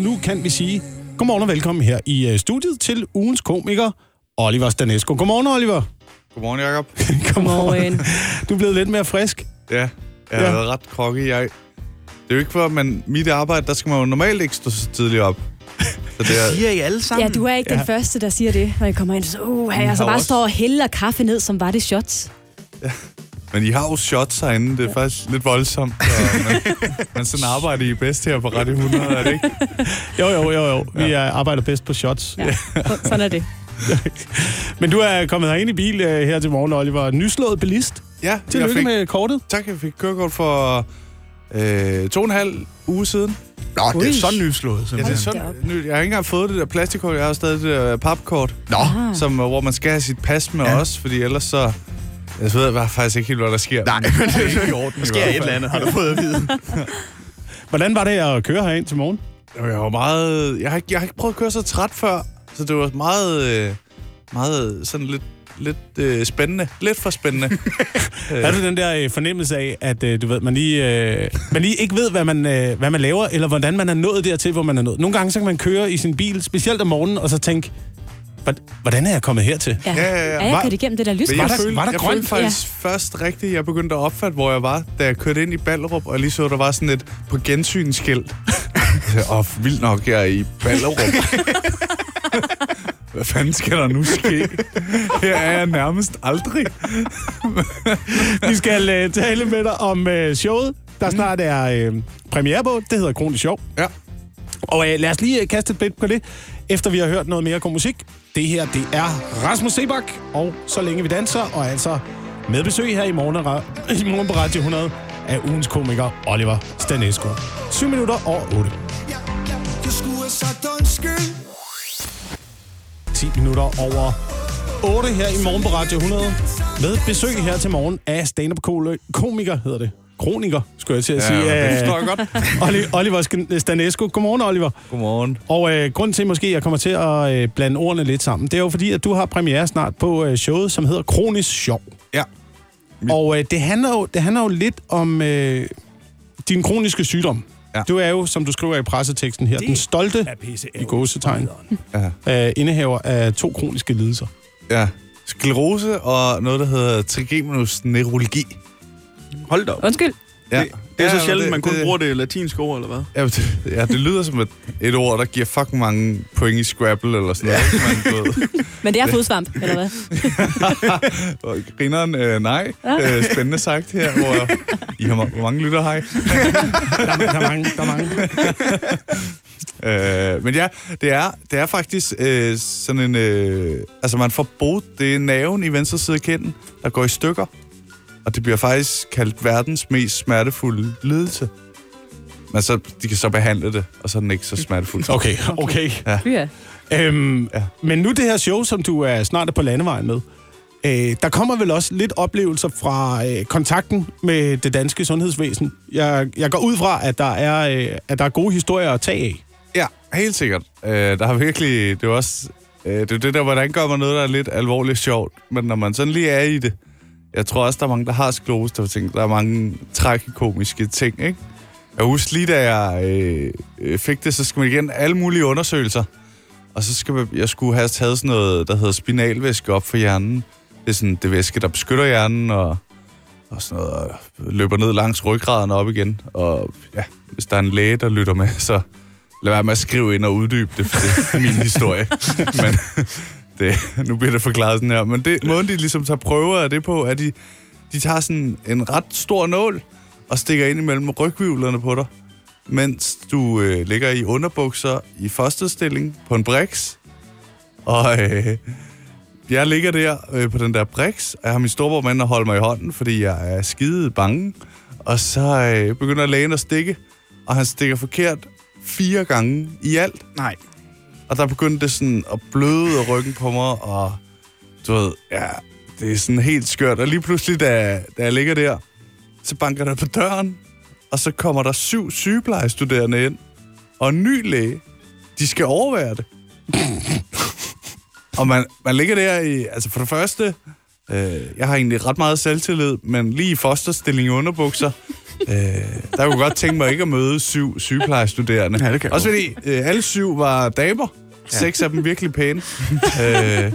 Nu kan vi sige godmorgen og velkommen her i øh, studiet til ugens komiker, Oliver Stanesco. Godmorgen, Oliver. Godmorgen, Jacob. Godmorgen. Du er blevet lidt mere frisk. Ja, jeg har Ja. været ret krokket. Jeg... Det er jo ikke for, men mit arbejde, der skal man jo normalt ikke stå så tidligt op. Så det er... Siger I alle sammen? Ja, du er ikke den første, der siger det, når jeg kommer ind. Så, uh, jeg så bare også- står og hælder kaffe ned, som var det shots. Men I har jo shots herinde. Det er faktisk lidt voldsomt. Men, men sådan arbejder I bedst her på Radio 100, er det ikke? Jo, jo, jo, jo. Vi ja. arbejder bedst på shots. Ja, sådan er det. Men du er kommet herind i bil øh, her til morgen, Oliver. Nyslået bilist. Ja, jeg Tillykke fik, med kortet. tak, jeg fik kørekort for øh, to og en halv uge siden. Nå, det Ui. er så nyslået, Ja, det simpelthen. er sådan, nyt. Jeg har ikke engang fået det der plastikkort. Jeg har stadig det der papkort, Nå, som, øh, hvor man skal have sit pas med Ja. også, fordi ellers så... Jeg ved jeg faktisk ikke helt, hvad der sker. nej, men det ikke i er orden Der sker et eller andet, har du fået at vide. Hvordan var det at køre herind til morgen? Jeg var meget... Jeg har, ikke, jeg har ikke prøvet at køre så træt før, så det var meget... Øh, meget sådan lidt, lidt øh, spændende. Lidt for spændende. Er du den der øh, fornemmelse af, at øh, du ved, man lige, øh, man lige ikke ved, hvad man, øh, hvad man laver, eller hvordan man er nået dertil, hvor man er nået? Nogle gange så kan man køre i sin bil, specielt om morgenen, og så tænke, "Hvor- hvordan er jeg kommet hertil? Ja, Ja, ja, ja. Er jeg kørt igennem det der lys? Var jeg der- var der jeg grønt? følte faktisk ja. først rigtigt, jeg begyndte at opfatte, hvor jeg var, da jeg kørte ind i Ballerup, og jeg lige så, der var sådan et på gensynskilt. Åh, oh, vildt nok, jeg er i Ballerup. Hvad fanden skal der nu ske? Her er jeg nærmest aldrig. Vi skal øh, tale med dig om øh, showet, der snart er øh, premiere på. Det hedder Kronisk Show. Ja. Og øh, lad os lige øh, kaste et blik på det, efter vi har hørt noget mere god musik. Det her, det er Rasmus Sebak, og Så længe vi danser, og altså med besøg her i morgen, i morgen på Radio 100 af ugens komiker Oliver Stanesco. 7 minutter og 8. Du skulle have sagt undskyld 10 minutter over 8 her i morgen på Radio 100. Med besøg her til morgen af stand-up komiker, hedder det. Kroniker, skulle jeg til at sige. det af forstår jeg godt. Oli- Oliver Stanesco. Godmorgen, Oliver. Godmorgen. Og øh, grunden til måske, at jeg kommer til at øh, blande ordene lidt sammen, det er jo fordi, at du har premiere snart på øh, showet, som hedder Kronisk Sjov. Ja. Og øh, det, handler jo, det handler jo lidt om øh, din kroniske sygdom. Ja. Du er jo, som du skriver i presseteksten her, den stolte, i gåsetegn, Ja. øh, indehaver af to kroniske lidelser. ja. Sklerose og noget, der hedder trigeminus neurologi. Hold da op. Undskyld. Ja. Det, det er så Ja, sjældent, det- man kun det- bruger det latinske ord, eller hvad? Ja, det, ja, det lyder som et, et ord, der giver fucking mange point i Scrabble eller sådan noget. Ja. Man, du ved. Men det er fodsvamp, eller hvad? Grineren, øh, nej. Øh, spændende sagt her, hvor I har hvor mange lytter hej. Der, er- der er mange, der er mange. Øh, men ja, det er, det er faktisk øh, sådan en... Øh, altså, man får bot, det naven i venstre side af kinden, der går i stykker. Og det bliver faktisk kaldt verdens mest smertefulde lidelse. Men så, de kan så behandle det, og så er den ikke så smertefuld. Okay, okay. Ja. Øhm, Ja. Men nu det her show, som du er snart er på landevejen med, øh, der kommer vel også lidt oplevelser fra øh, kontakten med det danske sundhedsvæsen. Jeg, jeg går ud fra, at der, er, øh, at der er gode historier at tage af. Ja, helt sikkert. Øh, der har virkelig... Det er også... Øh, det er det der, hvordan gør man noget, der er lidt alvorligt sjovt. Men når man sådan lige er i det... Jeg tror også, der er mange, der har sklerose, der tænker, der er mange tragikomiske ting, ikke? Jeg husker lige, da jeg øh, øh, fik det, så skal man igen alle mulige undersøgelser. Og så skal man, jeg skulle have taget sådan noget, der hedder spinalvæske op for hjernen. Det er sådan det væske, der beskytter hjernen, og, og sådan noget, og løber ned langs ryggraden og op igen. Og ja, hvis der er en læge, der lytter med, så lad være med at skrive ind og uddybe det, for det er min historie. Men det, nu bliver det forklaret sådan her. Men det, måden, de ligesom tager prøver af det på, er, at de, de tager sådan en ret stor nål og stikker ind imellem rygvivlerne på dig, mens du øh, ligger i underbukser i fosterstilling på en briks. Og øh, jeg ligger der øh, på den der briks, og jeg har min storebror med at holde mig i hånden, fordi jeg er skide bange. Og så øh, begynder lægen at stikke, og han stikker forkert fire gange i alt. Nej. Og der begyndte det sådan at bløde af ryggen på mig, og du ved, ja, det er sådan helt skørt. Og lige pludselig, da, da jeg ligger der, så banker der på døren, og så kommer der syv sygeplejestuderende ind, og en ny læge. De skal overvære det. og man, man ligger der i, altså for det første, øh, jeg har egentlig ret meget selvtillid, men lige i fosterstilling i underbukser, Øh, der kunne godt tænke mig ikke at møde syv sygeplejestuderende. Ja, det kan Også fordi øh, alle syv var damer. Ja. Seks af dem virkelig pæne. øh,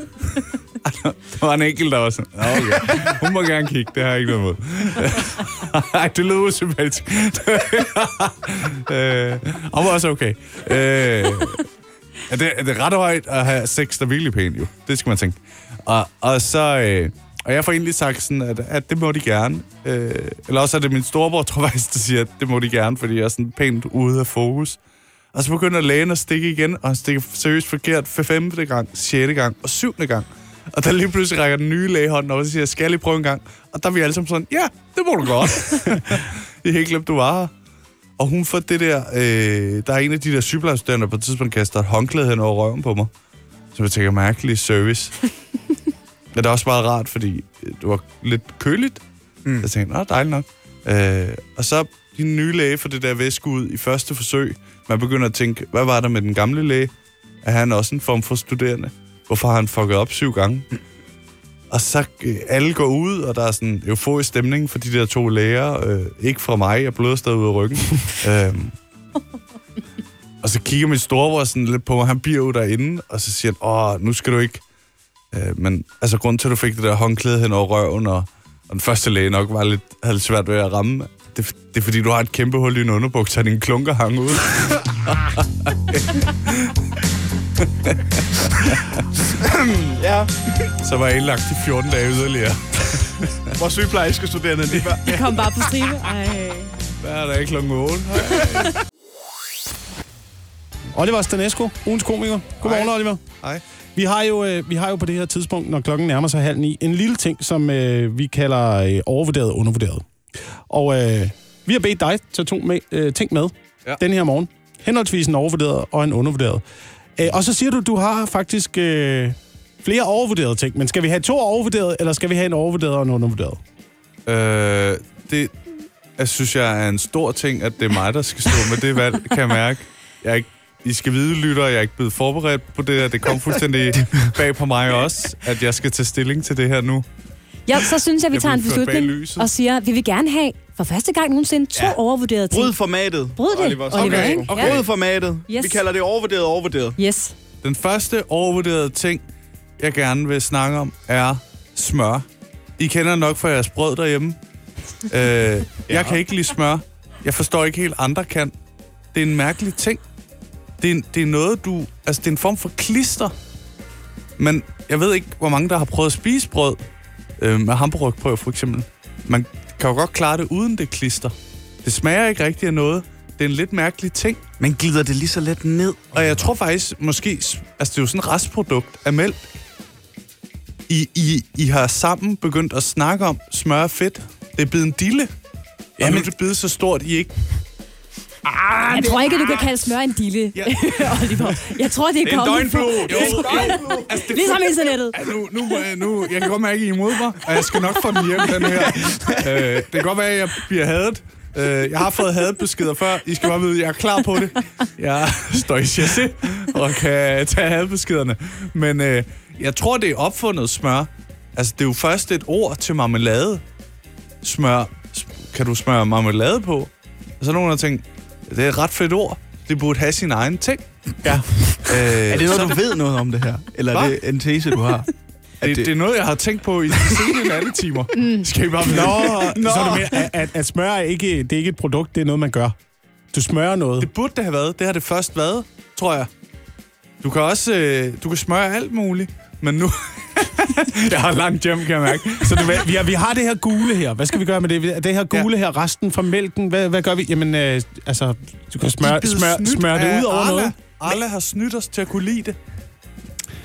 der var en enkelt, der var sådan, "Nå, okay. hun må gerne kigge, det har jeg ikke noget imod. Ej, det lød usympatisk. øh, hun var også okay. Øh, det, det er ret højt at have seks, der er virkelig pæne, jo. Det skal man tænke. Og, og så... Øh, og jeg får egentlig sagt sådan, at, at det må de gerne. Øh, eller også er det min storebror, tror jeg faktisk, der siger, at det må de gerne, fordi jeg er sådan pænt ude af fokus. Og så begynder lægen at stikke igen, og han stikker seriøst forkert for femte gang, sjette gang og syvende gang. Og der lige pludselig rækker den nye læge hånden op og siger, skal jeg lige prøve en gang? Og der er vi alle sammen sådan, ja, det må du godt. jeg helt glemt, du var her. Og hun får det der, øh, der er en af de der sygeplejestuderende, på et tidspunkt kaster et håndklæde hen over røven på mig. Så jeg tænker, mærkelig service. Men det er også meget rart, fordi øh, det var lidt køligt. Mm. Jeg tænkte, nå, dejligt nok. Øh, og så din nye læge for det der væske ud i første forsøg. Man begynder at tænke, hvad var der med den gamle læge? Er han også en form for studerende? Hvorfor har han fucket op syv gange? Og så øh, alle går ud, og der er sådan en euforisk stemning for de der to læger. Øh, ikke fra mig, jeg bløder stadig ud af ryggen. øhm, og så kigger min storebror sådan lidt på mig, han bliver jo derinde, og så siger han, åh, nu skal du ikke... Øh, men altså, grund til, at du fik det der håndklæde hen over røven, og, og den første læge nok var lidt, havde lidt svært ved at ramme, det, det er fordi, du har et kæmpe hul i din underbukser, og din klunker hang ud. Ja, Så var jeg indlagt i 14 dage yderligere. hvor sygeplejerske studerende de var. Det kom bare på stribe. Ej. Hvad er der klokken 8? Oliver Stanesco, ugens komiker. Godmorgen. Oliver. Hej. Vi har, jo, øh, vi har jo på det her tidspunkt, når klokken nærmer sig halv ni, en lille ting, som øh, vi kalder øh, overvurderet og undervurderet. Og øh, vi har bedt dig tage to med, øh, ting med ja. Den her morgen. Henholdsvis en overvurderet og en undervurderet. Øh, og så siger du, du har faktisk øh, flere overvurderede ting. Men skal vi have to overvurderede, eller skal vi have en overvurderet og en undervurderet? Øh, det jeg synes jeg er en stor ting, at det er mig, der skal stå med det valg, kan jeg mærke. Jeg er ikke, I skal vide, lytter, jeg er ikke blevet forberedt på det her. Det kom fuldstændig bag på mig også, at jeg skal tage stilling til det her nu. Ja, så synes jeg, vi Jeg tager en beslutning og siger, vi vil gerne have for første gang nogensinde to Ja. overvurderede ting. Bryd formatet. Bryd det, Oliver. Oliver, Okay, ikke? okay. Bryd formatet. Yes. Vi kalder det overvurderet overvurderet. Yes. Den første overvurderede ting, jeg gerne vil snakke om, er smør. I kender nok fra jeres brød derhjemme. øh, jeg kan ikke lide smør. Jeg forstår ikke helt, andre kan. Det er en mærkelig ting. Det er, det er noget, du... Altså, det er en form for klister. Men jeg ved ikke, hvor mange, der har prøvet at spise brød øh, med hamburgerbrød, for eksempel. Man kan jo godt klare det uden det klister. Det smager ikke rigtig af noget. Det er en lidt mærkelig ting. Men glider det lige så let ned? Og jeg tror faktisk, måske... Altså, det er jo sådan et restprodukt af mælk. I, I, I har sammen begyndt at snakke om smør og fedt. Det er blevet en dille. Ja, men... det blevet så stort, I ikke... Jeg tror ikke, du kan kalde smør en dille, Ja. Oliver. Jeg tror, det er Det er en kommet på- Det er en døgnflue. Altså, det Ligesom internettet. Ja, nu, nu, jeg- nu, jeg kan godt mærke, at I er imod mig, og jeg skal nok få den hjem, den her. Øh, det kan godt være, at jeg bliver hadet. Øh, jeg har fået hadbeskeder før. I skal bare vide, at jeg er klar på det. Jeg står i chasse og kan tage hadbeskederne. Men øh, jeg tror, det er opfundet smør. Altså, det er jo først et ord til marmelade. Smør. Kan du smøre marmelade på? Og så er nogen, der tænkt, det er et ret fedt ord. Det burde have sin egen ting. Ja. Øh, Er det noget, du ved noget om det her? Eller er Hva? det en tese, du har? Det, det er noget, jeg har tænkt på i de sene nattetimer. Mm. Skal I bare vide? Nå, så er det mere, at, at, at smør er ikke, det er ikke et produkt, det er noget, man gør. Du smører noget. Det burde det have været. Det har det først været, tror jeg. Du kan også øh, du kan smøre alt muligt, men nu... jeg har langt hjem, kan jeg mærke. Så du, vi, har, vi har det her gule her. Hvad skal vi gøre med det? Det her gule her, resten fra mælken, hvad, hvad gør vi? Jamen, øh, altså, du kan smøre, De er blevet smør, snydt smøre det ud over Arla. noget. Arla har snydt os til at kunne lide det.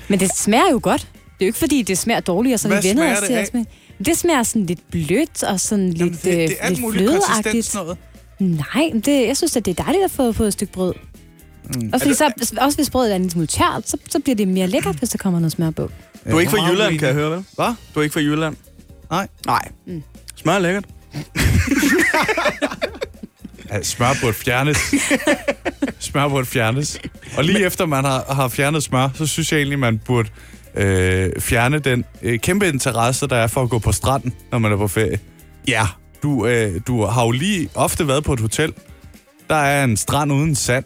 Men det smager jo godt. Det er jo ikke, fordi det smager dårligt, og så Hvad vi vender os det til at smage. Det smager sådan lidt blødt og sådan Jamen, lidt, det, det er øh, lidt muligt konsistens flødeagtigt. noget. Nej, det, jeg synes, at det er dejligt at få på et stykke brød. Mm. Og fordi så, også hvis brødet er en smule tørt, så, så bliver det mere lækkert, hvis der kommer noget smør på. Du er ikke fra Jylland, kan jeg høre, vel? Hvad? Du er ikke fra Jylland? Nej. Nej. Mm. Smør er lækkert. Ja, smør burde fjernes. smør burde fjernes. Og lige efter man har, har fjernet smør, så synes jeg egentlig, man burde øh, fjerne den øh, kæmpe interesse, der er for at gå på stranden, når man er på ferie. Ja. du, øh, du har jo lige ofte været på et hotel. Der er en strand uden sand.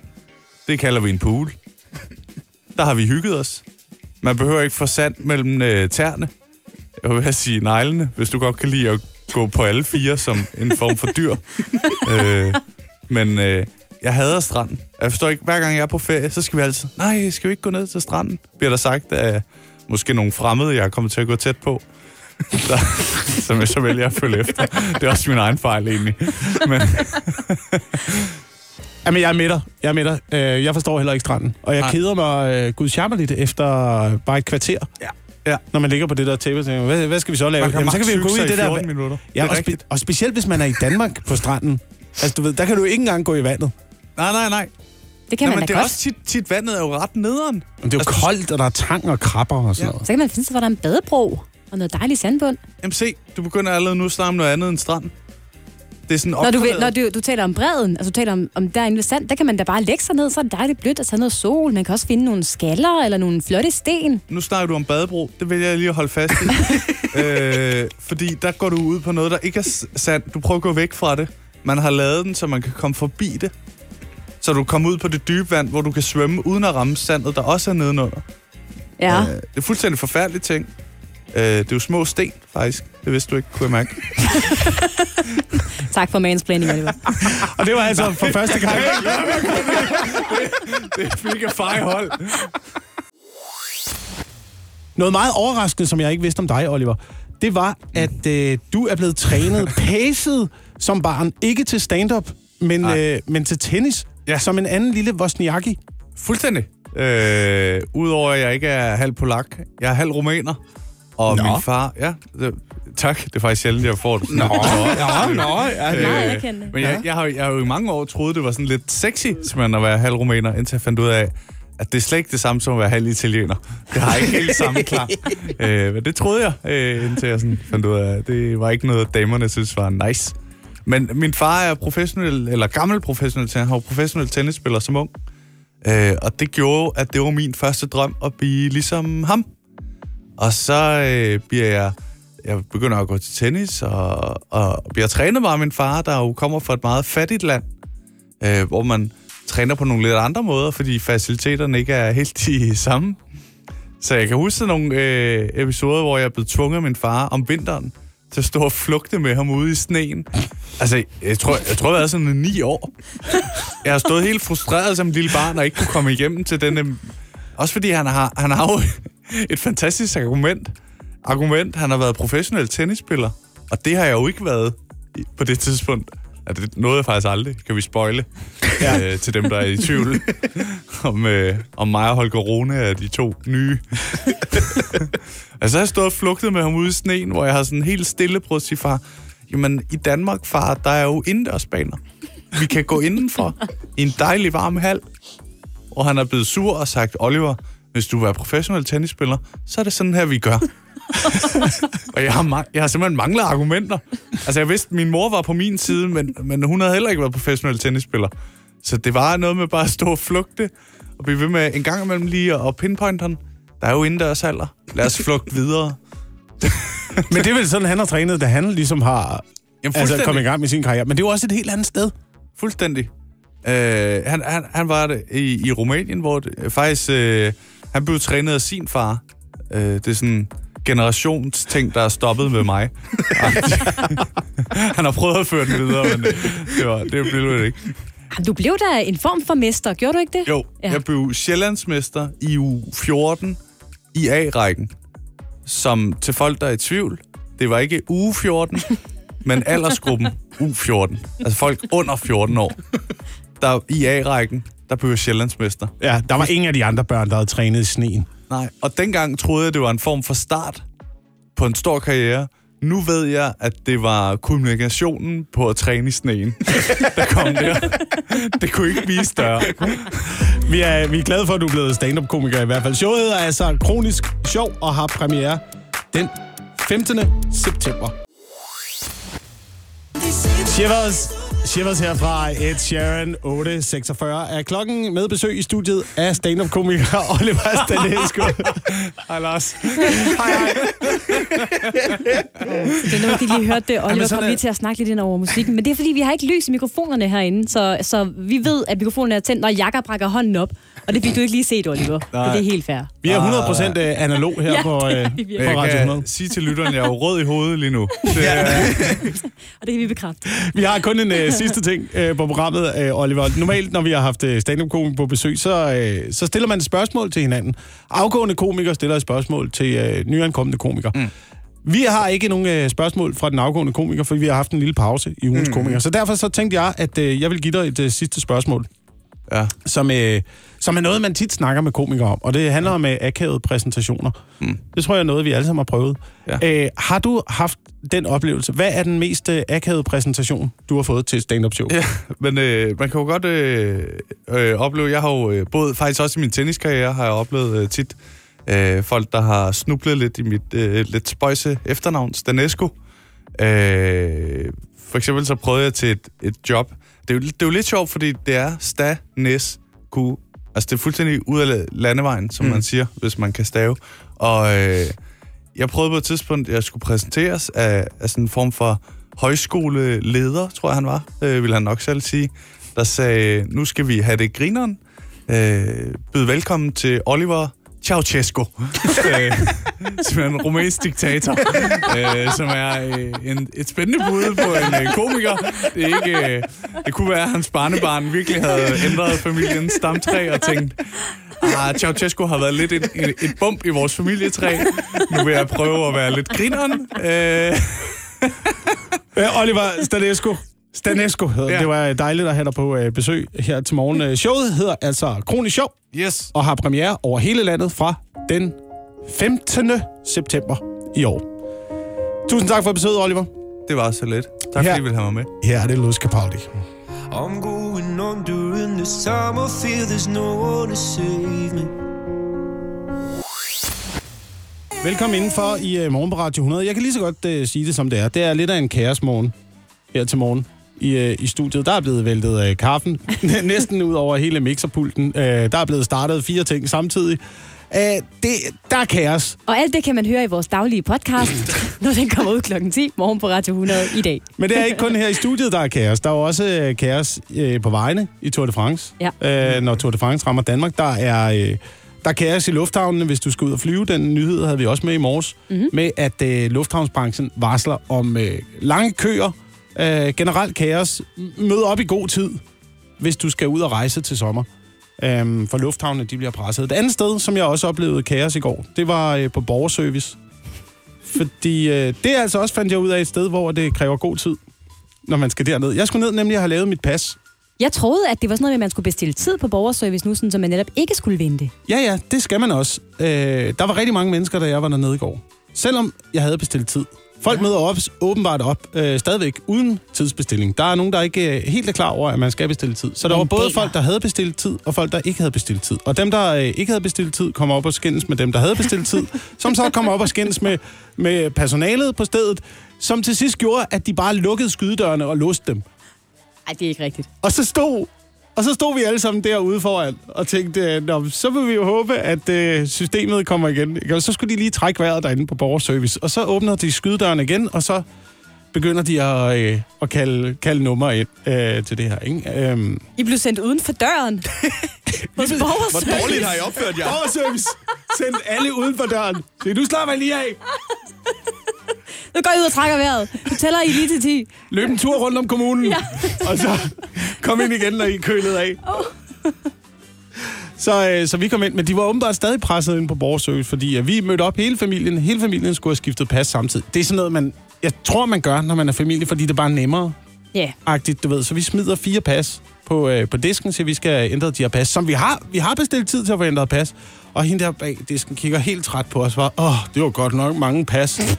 Det kalder vi en pool. Der har vi hygget os. Man behøver ikke få sand mellem øh, tæerne. Jeg vil sige neglene, hvis du godt kan lide at gå på alle fire som en form for dyr. øh, men øh, jeg hader stranden. Jeg forstår ikke, hver gang jeg er på ferie, så skal vi altid, nej, skal vi ikke gå ned til stranden? Bliver der sagt af måske nogle fremmede, jeg er kommet til at gå tæt på. Der, som jeg så vælger at følge efter. Det er også min egen fejl, egentlig. Men Jamen, jeg er med dig. Jeg er med dig. Øh, Jeg forstår heller ikke stranden. Og jeg Nej. keder mig øh, gudsjammerligt efter bare et kvarter. Ja. Ja. Når man ligger på det der tæppe tænker, hvad, hvad skal vi så lave? man kan Jamen, så kan vi jo gå ud i det der... 14 minutter. Ja, det og, spe- og specielt hvis man er i Danmark på stranden. Altså, du ved, der kan du ikke engang gå i vandet. Nej, nej, nej. Det kan Nå, man men da det er godt. også tit, tit vandet er jo ret nederen. Men det er jo Altså, koldt, og der er tang og krabber og sådan noget. Så kan man finde sig, hvor der er en badebro og noget dejlig sandbund. Jamen se, du begynder allerede nu at snakke om noget andet end strand. Det er sådan Når du, opgraderet. når du, du taler om bredden, altså du taler om, om derinde ved sand, der kan man da bare lægge sig ned, så er det dejligt blødt og tage noget sol. Man kan også finde nogle skaller eller nogle flotte sten. Nu snakker du om badebro. Det vil jeg lige at holde fast i. øh, fordi der går du ud på noget, der ikke er s- sandt. Du prøver at gå væk fra det. Man har lavet den, så man kan komme forbi det. Så du kommer ud på det dybe vand, hvor du kan svømme uden at ramme sandet, der også er nedenunder. Ja. Øh, det er fuldstændig forfærdelige ting. Øh, det er jo små sten, faktisk. Det vidste du ikke, kunne jeg mærke. Tak for mansplaining, Oliver. Og det var altså for første gang. Det er mega fejhold. Noget meget overraskende, som jeg ikke vidste om dig, Oliver, det var, at øh, du er blevet trænet, pacet som barn. Ikke til stand-up, men, øh, men til tennis. Ja. Som en anden lille Wozniacki. Fuldstændig. Øh, Udover at jeg ikke er halv polak. Jeg er halv rumæner. Og Nå. min far... Ja, det, tak. Det er faktisk sjældent, jeg får det. Sådan. Nå, nå, ja, det, Meget anerkendende. Men jeg, jeg, har, jeg har jo i mange år troet, det var sådan lidt sexy, simpelthen at være halv rumæner, indtil jeg fandt ud af, at det er slet ikke det samme som at være halv italiener. Det har ikke helt samme klang. øh, men det troede jeg, øh, indtil jeg sådan fandt ud af, at det var ikke noget, damerne synes var nice. Men min far er professionel, eller gammel professionel, han var professionel tennisspiller som ung. Øh, og det gjorde, at det var min første drøm at blive ligesom ham. Og så øh, bliver jeg, jeg begynder at gå til tennis, og, og bliver trænet meget af min far, der jo kommer fra et meget fattigt land, øh, hvor man træner på nogle lidt andre måder, fordi faciliteterne ikke er helt de samme. Så jeg kan huske nogle øh, episoder, hvor jeg er blevet tvunget af min far om vinteren til at stå og flugte med ham ude i sneen. Altså, jeg tror, jeg tror, jeg har været sådan ni år. Jeg har stået helt frustreret som et lille barn, og ikke kunne komme igennem til denne... Også fordi han har, han har jo et fantastisk argument. Argument, han har været professionel tennisspiller, og det har jeg jo ikke været på det tidspunkt. Ja, det nåede jeg faktisk aldrig, kan vi spoile, ja. øh, til dem, der er i tvivl, om, øh, om mig og Holger Rune er de to nye. altså, jeg har stået og flugtet med ham ude i sneen, hvor jeg har sådan helt stille prøvet at sige, far, jamen, i Danmark, far, der er jo indendørsbaner. Vi kan gå indenfor i en dejlig varm hal. Og han er blevet sur og sagt, Oliver, hvis du er professionel tennisspiller, så er det sådan her, vi gør. og jeg har, jeg har simpelthen manglet argumenter. Altså, jeg vidste, at min mor var på min side, men, men hun havde heller ikke været professionel tennisspiller. Så det var noget med bare at stå og flugte, og blive ved med en gang imellem lige at pinpointe ham. Der er jo indendørshaller. Lad os flugte videre. Men det er vel sådan, han har trænet, da han ligesom har Jamen, altså, kommet i gang med sin karriere. Men det er jo også et helt andet sted. Fuldstændig. Øh, han, han, han var det i, i Rumænien, hvor det, faktisk øh, han blev trænet af sin far. Øh, det er sådan en generationsting, der er stoppet med mig. han har prøvet at føre den videre, men det, var, det blev det ikke. Jamen, Du blev da en form for mester, gjorde du ikke det? Jo, Ja. jeg blev Sjællandsmester i u 14 i A-rækken. Som til folk, der er i tvivl, det var ikke uge 14, men aldersgruppen U14. Altså folk under 14 år. Der i A-rækken, der blev jeg Sjællandsmester. Ja, der var ingen af de andre børn, der havde trænet i sneen. Nej, og dengang troede jeg, det var en form for start på en stor karriere. Nu ved jeg, at det var kommunikationen på at træne i sneen, der kom der. Det kunne ikke blive større. Vi er, vi er glade for, at du er blevet stand-up-komiker i hvert fald. Showet hedder altså Kronisk Sjov og har premiere den 15. september. Shivers Shivers her fra Ed Sheeran 846 er klokken med besøg i studiet af stand-up-komiker Oliver Stanesco. Hej Lars. hej, hej. Det er noget, de lige hørte det. Oliver kom lige til at snakke lidt ind over musikken. Men det er, fordi vi har ikke lys i mikrofonerne herinde, så, så vi ved, at mikrofonen er tændt, når Jakob brækker hånden op. Og det fik du ikke lige set, Oliver. Nej. Det er helt fair. Vi er 100% øh, analog her Ja, på, øh, på. Radio Jeg 100. kan sige til lytteren, jeg er jo rød i hovedet lige nu. Det er, Og det kan vi bekræfte. Vi har kun en øh, sidste ting øh, på programmet, øh, Oliver. Normalt, når vi har haft øh, stand-up-komikere på besøg, så, øh, så stiller man et spørgsmål til hinanden. Afgående komikere stiller et spørgsmål til øh, nyankomne komikere. Mm. Vi har ikke nogen øh, spørgsmål fra den afgående komiker, fordi vi har haft en lille pause i ugens mm. komiker. Så derfor så tænkte jeg, at øh, jeg vil give dig et øh, sidste spørgsmål, ja. som, øh, som er noget, man tit snakker med komikere om. Og det handler om øh, akavede præsentationer. Mm. Det tror jeg er noget, vi alle sammen har prøvet. Ja. Øh, har du haft den oplevelse? Hvad er den mest øh, akavede præsentation, du har fået til stand-up show? Ja, men øh, man kan jo godt øh, øh, opleve, jeg har jo øh, både faktisk også i min tenniskarriere, har jeg oplevet øh, tit øh, folk, der har snublet lidt i mit øh, lidt spøjse efternavn, Stanesco. Øh, for eksempel så prøvede jeg til et, et job. Det er, jo, det er jo lidt sjovt, fordi det er Stanesco. Altså det er fuldstændig ud af landevejen, som mm. man siger, hvis man kan stave. Og øh, jeg prøvede på et tidspunkt, at jeg skulle præsenteres af, af sådan en form for højskoleleder, tror jeg han var, øh, vil han nok selv sige, der sagde, nu skal vi have det grineren. Øh, byd velkommen til Oliver Ceausescu, øh, som er en rumænsk diktator, øh, som er øh, en, et spændende bud på en øh, komiker. Det, er ikke, øh, det kunne være, at hans barnebarn virkelig havde ændret familiens stamtræ og tænkt, Ah, Ceausescu har været lidt et, et, et bump i vores familietræ. Nu vil jeg prøve at være lidt grineren. Øh, Øh, Oliver Stanesco. Stanesco hedder ja. Det var dejligt at have dig på øh, besøg her til morgen. Øh, Showet hedder altså Kronisk Show, yes. og har premiere over hele landet fra den 15. september i år. Tusind tak for besøget, Oliver. Det var så let. Tak Her. fordi I ville have mig med. Her er det Luz Capaldi. I'm going on during this time. I feel there's no one to save me. Velkommen indenfor i uh, Morgen på Radio 100. Jeg kan lige så godt uh, sige det, som det er. Det er lidt af en kaosmorgen her til morgen i, uh, i studiet. Der er blevet væltet uh, kaffen næsten ud over hele mixerpulten. Uh, der er blevet startet fire ting samtidig. Uh, det, der er kaos. Og alt det kan man høre i vores daglige podcast, når den kommer ud klokken 10 morgen på Radio 100 i dag. Men det er ikke kun her i studiet, der er kaos. Der er jo også øh, kaos øh, på vejene i Tour de France. Ja. Øh, når Tour de France rammer Danmark, der er, øh, der er kaos i lufthavnene, hvis du skal ud og flyve. Den nyhed havde vi også med i morges. Mm-hmm. Med at øh, lufthavnsbranchen varsler om øh, lange køer. Øh, generelt kaos. Mød op i god tid, hvis du skal ud og rejse til sommer. Øhm, for lufthavnene, de bliver presset. Et andet sted, som jeg også oplevede kaos i går, det var øh, på borgerservice. Fordi øh, det altså også, fandt jeg ud af, et sted, hvor det kræver god tid, når man skal derned. Jeg skulle ned nemlig have lavet mit pas. Jeg troede, at det var sådan noget med, at man skulle bestille tid på borgerservice nu, sådan, så man netop ikke skulle vente. Ja, ja, det skal man også. Øh, der var rigtig mange mennesker, da jeg var dernede i går. Selvom jeg havde bestilt tid. Folk ja. møder op, åbenbart op, øh, stadigvæk uden tidsbestilling. Der er nogen, der ikke øh, helt er klar over, at man skal bestille tid. Så der Men var både folk, der havde bestilt tid, og folk, der ikke havde bestilt tid. Og dem, der øh, ikke havde bestilt tid, kommer op og skændes med dem, der havde bestilt tid, som så kommer op og skændes med, med personalet på stedet, som til sidst gjorde, at de bare lukkede skydedørene og låste dem. Nej, det er ikke rigtigt. Og så stod, og så stod vi alle sammen derude foran og tænkte, Nå, så vil vi jo håbe, at øh, systemet kommer igen. Og så skulle de lige trække vejret derinde på borgerservice. Og så åbner de skydedøren igen, og så begynder de at, øh, at kalde, kalde nummer ind øh, til det her. Ikke? Øhm, I blev sendt uden for døren. Hos borgerservice. har I opført jer? borgerservice sendte alle uden for døren. Så du slapper lige af. Nu går I ud og trækker vejret. Du tæller I lige til 10. Løb en tur rundt om kommunen. Ja. og så kom ind igen, når I kølede af. Så, øh, så vi kom ind, men de var åbenbart stadig presset ind på borgerservice, fordi at vi mødte op hele familien. Hele familien skulle have skiftet pas samtidig. Det er sådan noget, man, jeg tror, man gør, når man er familie, fordi det er bare nemmere. Ja. Agtigt, du ved. Så vi smider fire pas på, øh, på disken, så vi skal have ændret de her pas, som vi har. Vi har bestilt tid til at få ændret pas. Og hende der bag disken kigger helt træt på os. Var, Åh, det var godt nok mange pas.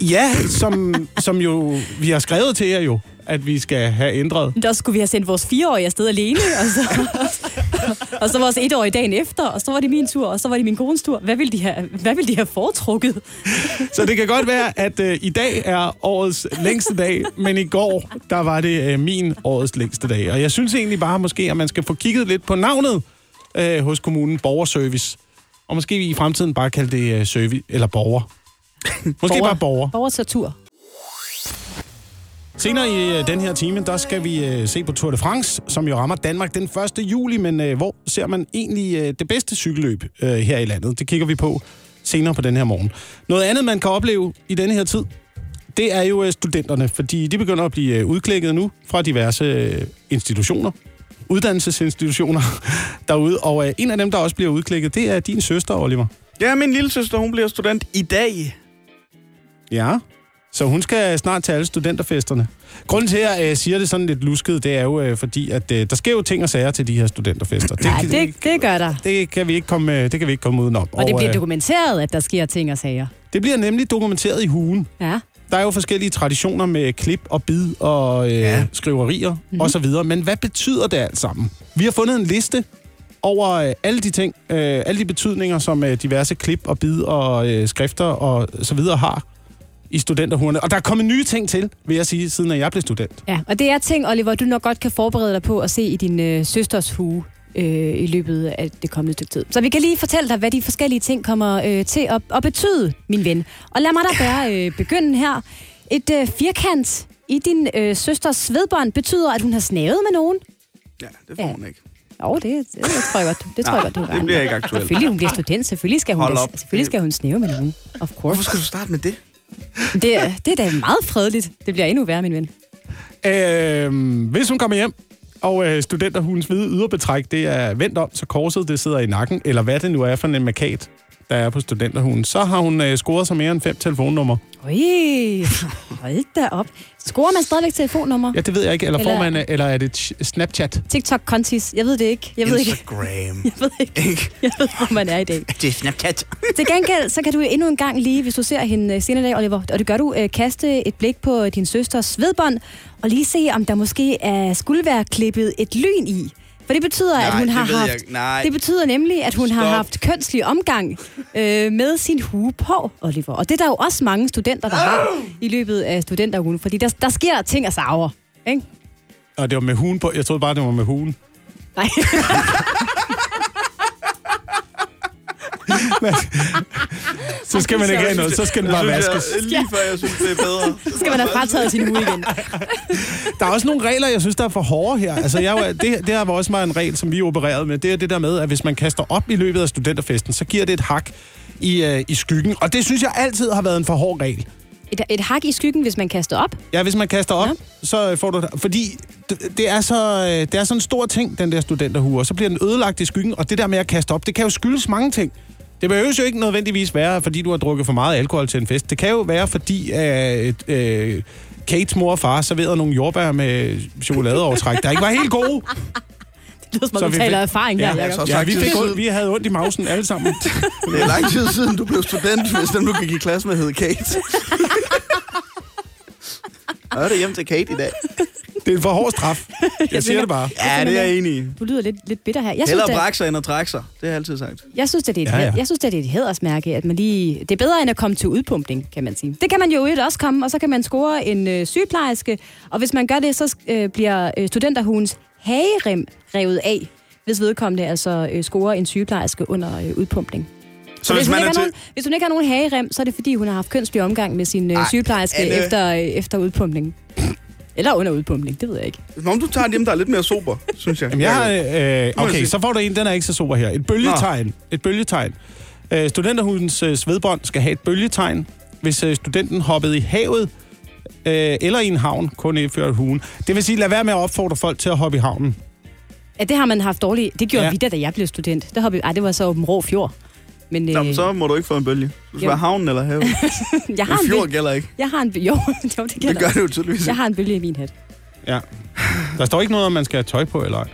Ja, som, som jo vi har skrevet til jer jo, at vi skal have ændret. Der skulle vi have sendt vores fireårige afsted alene, og så, og så vores etårige dagen efter, og så var det min tur, og så var det min kones tur. Hvad ville de have, hvad ville de have foretrukket? Så det kan godt være, at øh, i dag er årets længste dag, men i går, der var det øh, min årets længste dag. Og jeg synes egentlig bare måske, at man skal få kigget lidt på navnet øh, hos kommunen Borgerservice. Og måske vi i fremtiden bare kalde det øh, service, eller borger. Måske Borger. bare borger. Borgers tur. Senere i øh, den her time, der skal vi øh, se på Tour de France, som jo rammer Danmark den 1. juli, men øh, hvor ser man egentlig øh, det bedste cykelløb øh, her i landet? Det kigger vi på senere på den her morgen. Noget andet, man kan opleve i denne her tid, det er jo øh, studenterne, fordi de begynder at blive øh, udklækket nu fra diverse øh, institutioner, uddannelsesinstitutioner derude, og øh, en af dem, der også bliver udklækket, det er din søster, Oliver. Ja, min lille søster, hun bliver student i dag. Ja. Så hun skal snart til alle studenterfesterne. Grunden til, at jeg øh, siger det sådan lidt lusket, det er jo øh, fordi, at øh, der sker jo ting og sager til de her studenterfester. Det, kan- det, det gør der. det, kan vi ikke komme, det kan vi ikke komme udenom. Og det bliver dokumenteret, at der sker ting og sager. det bliver nemlig dokumenteret i hugen. Ja. Der er jo forskellige traditioner med klip og bid og øh, ja. Skriverier Mhm. mm-hmm. osv. Men hvad betyder det alt sammen? Vi har fundet en liste over øh, alle de ting, øh, alle de betydninger, som øh, diverse klip og bid og øh, skrifter og så videre har i studenterhurene. Og der er kommet nye ting til, vil jeg sige, siden at jeg blev student. Ja, og det er ting, Oliver, du nok godt kan forberede dig på at se i din øh, søsters hue øh, i løbet af det kommende stykke tid. Så vi kan lige fortælle dig, hvad de forskellige ting kommer øh, til at, at betyde, min ven. Og lad mig da bare øh, begynde her. Et øh, firkant i din øh, søsters svedbånd betyder, at hun har snavet med nogen. Ja, det får Ja. hun ikke. Jo, det, det, det tror jeg godt. Det tror jeg godt, du det bliver ikke aktuelt. Selvfølgelig, hun bliver student. Selvfølgelig skal hun, Hold op. selvfølgelig skal hun snæve med nogen. Of Hvorfor course. skal du starte med det? Det, er- det er da meget fredeligt. Det bliver endnu værre, min ven. Øh, hvis hun kommer hjem, og øh, studenterhulens hvide yderbetræk, det er vendt om, så korset det sidder i nakken, eller hvad det nu er for en markat, der er på studenterhunden, så har hun øh, scoret sig mere end fem telefonnumre. Oj, hold da op. Scorer man stadigvæk telefonnummer? Ja, det ved jeg ikke. Eller, eller... får Eller- man, øh, eller er det ch- Snapchat? TikTok-kontis? Jeg ved det ikke. Jeg ved ikke, Instagram. jeg ved ikke, Ikke? jeg ved, hvor man er i dag. Det er Snapchat. Til gengæld, så kan du endnu en gang lige, hvis du ser hende øh, senere i dag, Oliver, og det gør du, øh, kaste et blik på din søsters svedbånd, og lige se, om der måske er, skulle være klippet et lyn i. For det betyder, Nej, at hun det har jeg haft... Nej. Det betyder nemlig, at hun har Stop. haft kønslig omgang øh, med sin hue på, Oliver. Og det er der jo også mange studenter, der har i løbet af studenterugen. Fordi der, der sker ting og sager. Ikke? Og det var med hugen på. Jeg troede bare, det var med hugen. Nej. Så skal man ikke have noget. Så skal den bare vaskes. Lige før jeg synes, det er bedre. Så skal man have frataget sin hue igen. Der er også nogle regler, jeg synes, der er for hårde her. Altså, jeg, det, det her var også meget en regel, som vi opererede med. Det er det der med, at hvis man kaster op i løbet af studenterfesten, så giver det et hak i, øh, i skyggen. Og det synes jeg altid har været en for hård regel. Et, et hak i skyggen, hvis man kaster op. Ja, hvis man kaster op, Ja. ja. så øh, får du... Fordi det, det, er så, øh, det er sådan en stor ting, den der studenterhue, og så bliver den ødelagt i skyggen. Og det der med at kaste op, det kan jo skyldes mange ting. Det behøver jo ikke nødvendigvis være, fordi du har drukket for meget alkohol til en fest. Det kan jo være, fordi øh, øh, Kates mor og far serverede nogle jordbær med chokoladeovertræk, der ikke var helt gode. Det lyder som Så om, du taler fik- erfaring Ja, her, ja, Jacob. så- ja vi, fik, ondt- vi havde ondt i mausen alle sammen. Det er lang tid siden, du blev student, hvis dem, du gik i klasse med, hed Kate. Og er det hjem til Kate i dag. Det er en for hård straf. Jeg siger det bare. Ja, det er jeg enig i. Du lyder lidt, lidt bitter her. Jeg synes, Hellere det, brække sig, end at trække sig. Det har jeg altid sagt. jeg synes, det er et, Ja, ja. Jeg synes, det er et hædersmærke, at man lige... Det er bedre, end at komme til udpumpning, kan man sige. Det kan man jo øvrigt også komme, og så kan man score en øh, sygeplejerske. Og hvis man gør det, så øh, bliver øh, studenterhugens hagerem revet af, hvis vedkommende altså øh, scorer en sygeplejerske under øh, udpumpning. Så hvis, hvis hun man ikke er har til... nogen, hvis hun ikke har nogen hagerem, så er det fordi, hun har haft kønslig omgang med sin øh, Ej, sygeplejerske Anne. efter, øh, efter udpumpning. Eller under udpumpning, det ved jeg ikke. Om du tager dem, der er lidt mere sober, synes jeg. Jamen, jeg har, øh, okay, så får du en, den er ikke så super her. Et bølgetegn. Et bølgetegn. Øh, studenterhudens øh, svedbånd skal have et bølgetegn. Hvis øh, studenten hoppede i havet, øh, eller i en havn, kun indført huen. Det vil sige, lad være med at opfordre folk til at hoppe i havnen. Ja, det har man haft dårligt. Det gjorde ja. vi da, da jeg blev student. Der hoppede, ej, det var så Åben Rå Fjord. Men øh, Jamen, så må du ikke få en bølge. Du skal Jo. være havnen eller have. jeg, har En en fjord bølge, gælder ikke. jeg har en bølge. Jo, jo, det Det gælder. gør det jo tydeligvis Jeg har en bølge i min hat. Ja. Der står ikke noget om, man skal have tøj på, eller ej.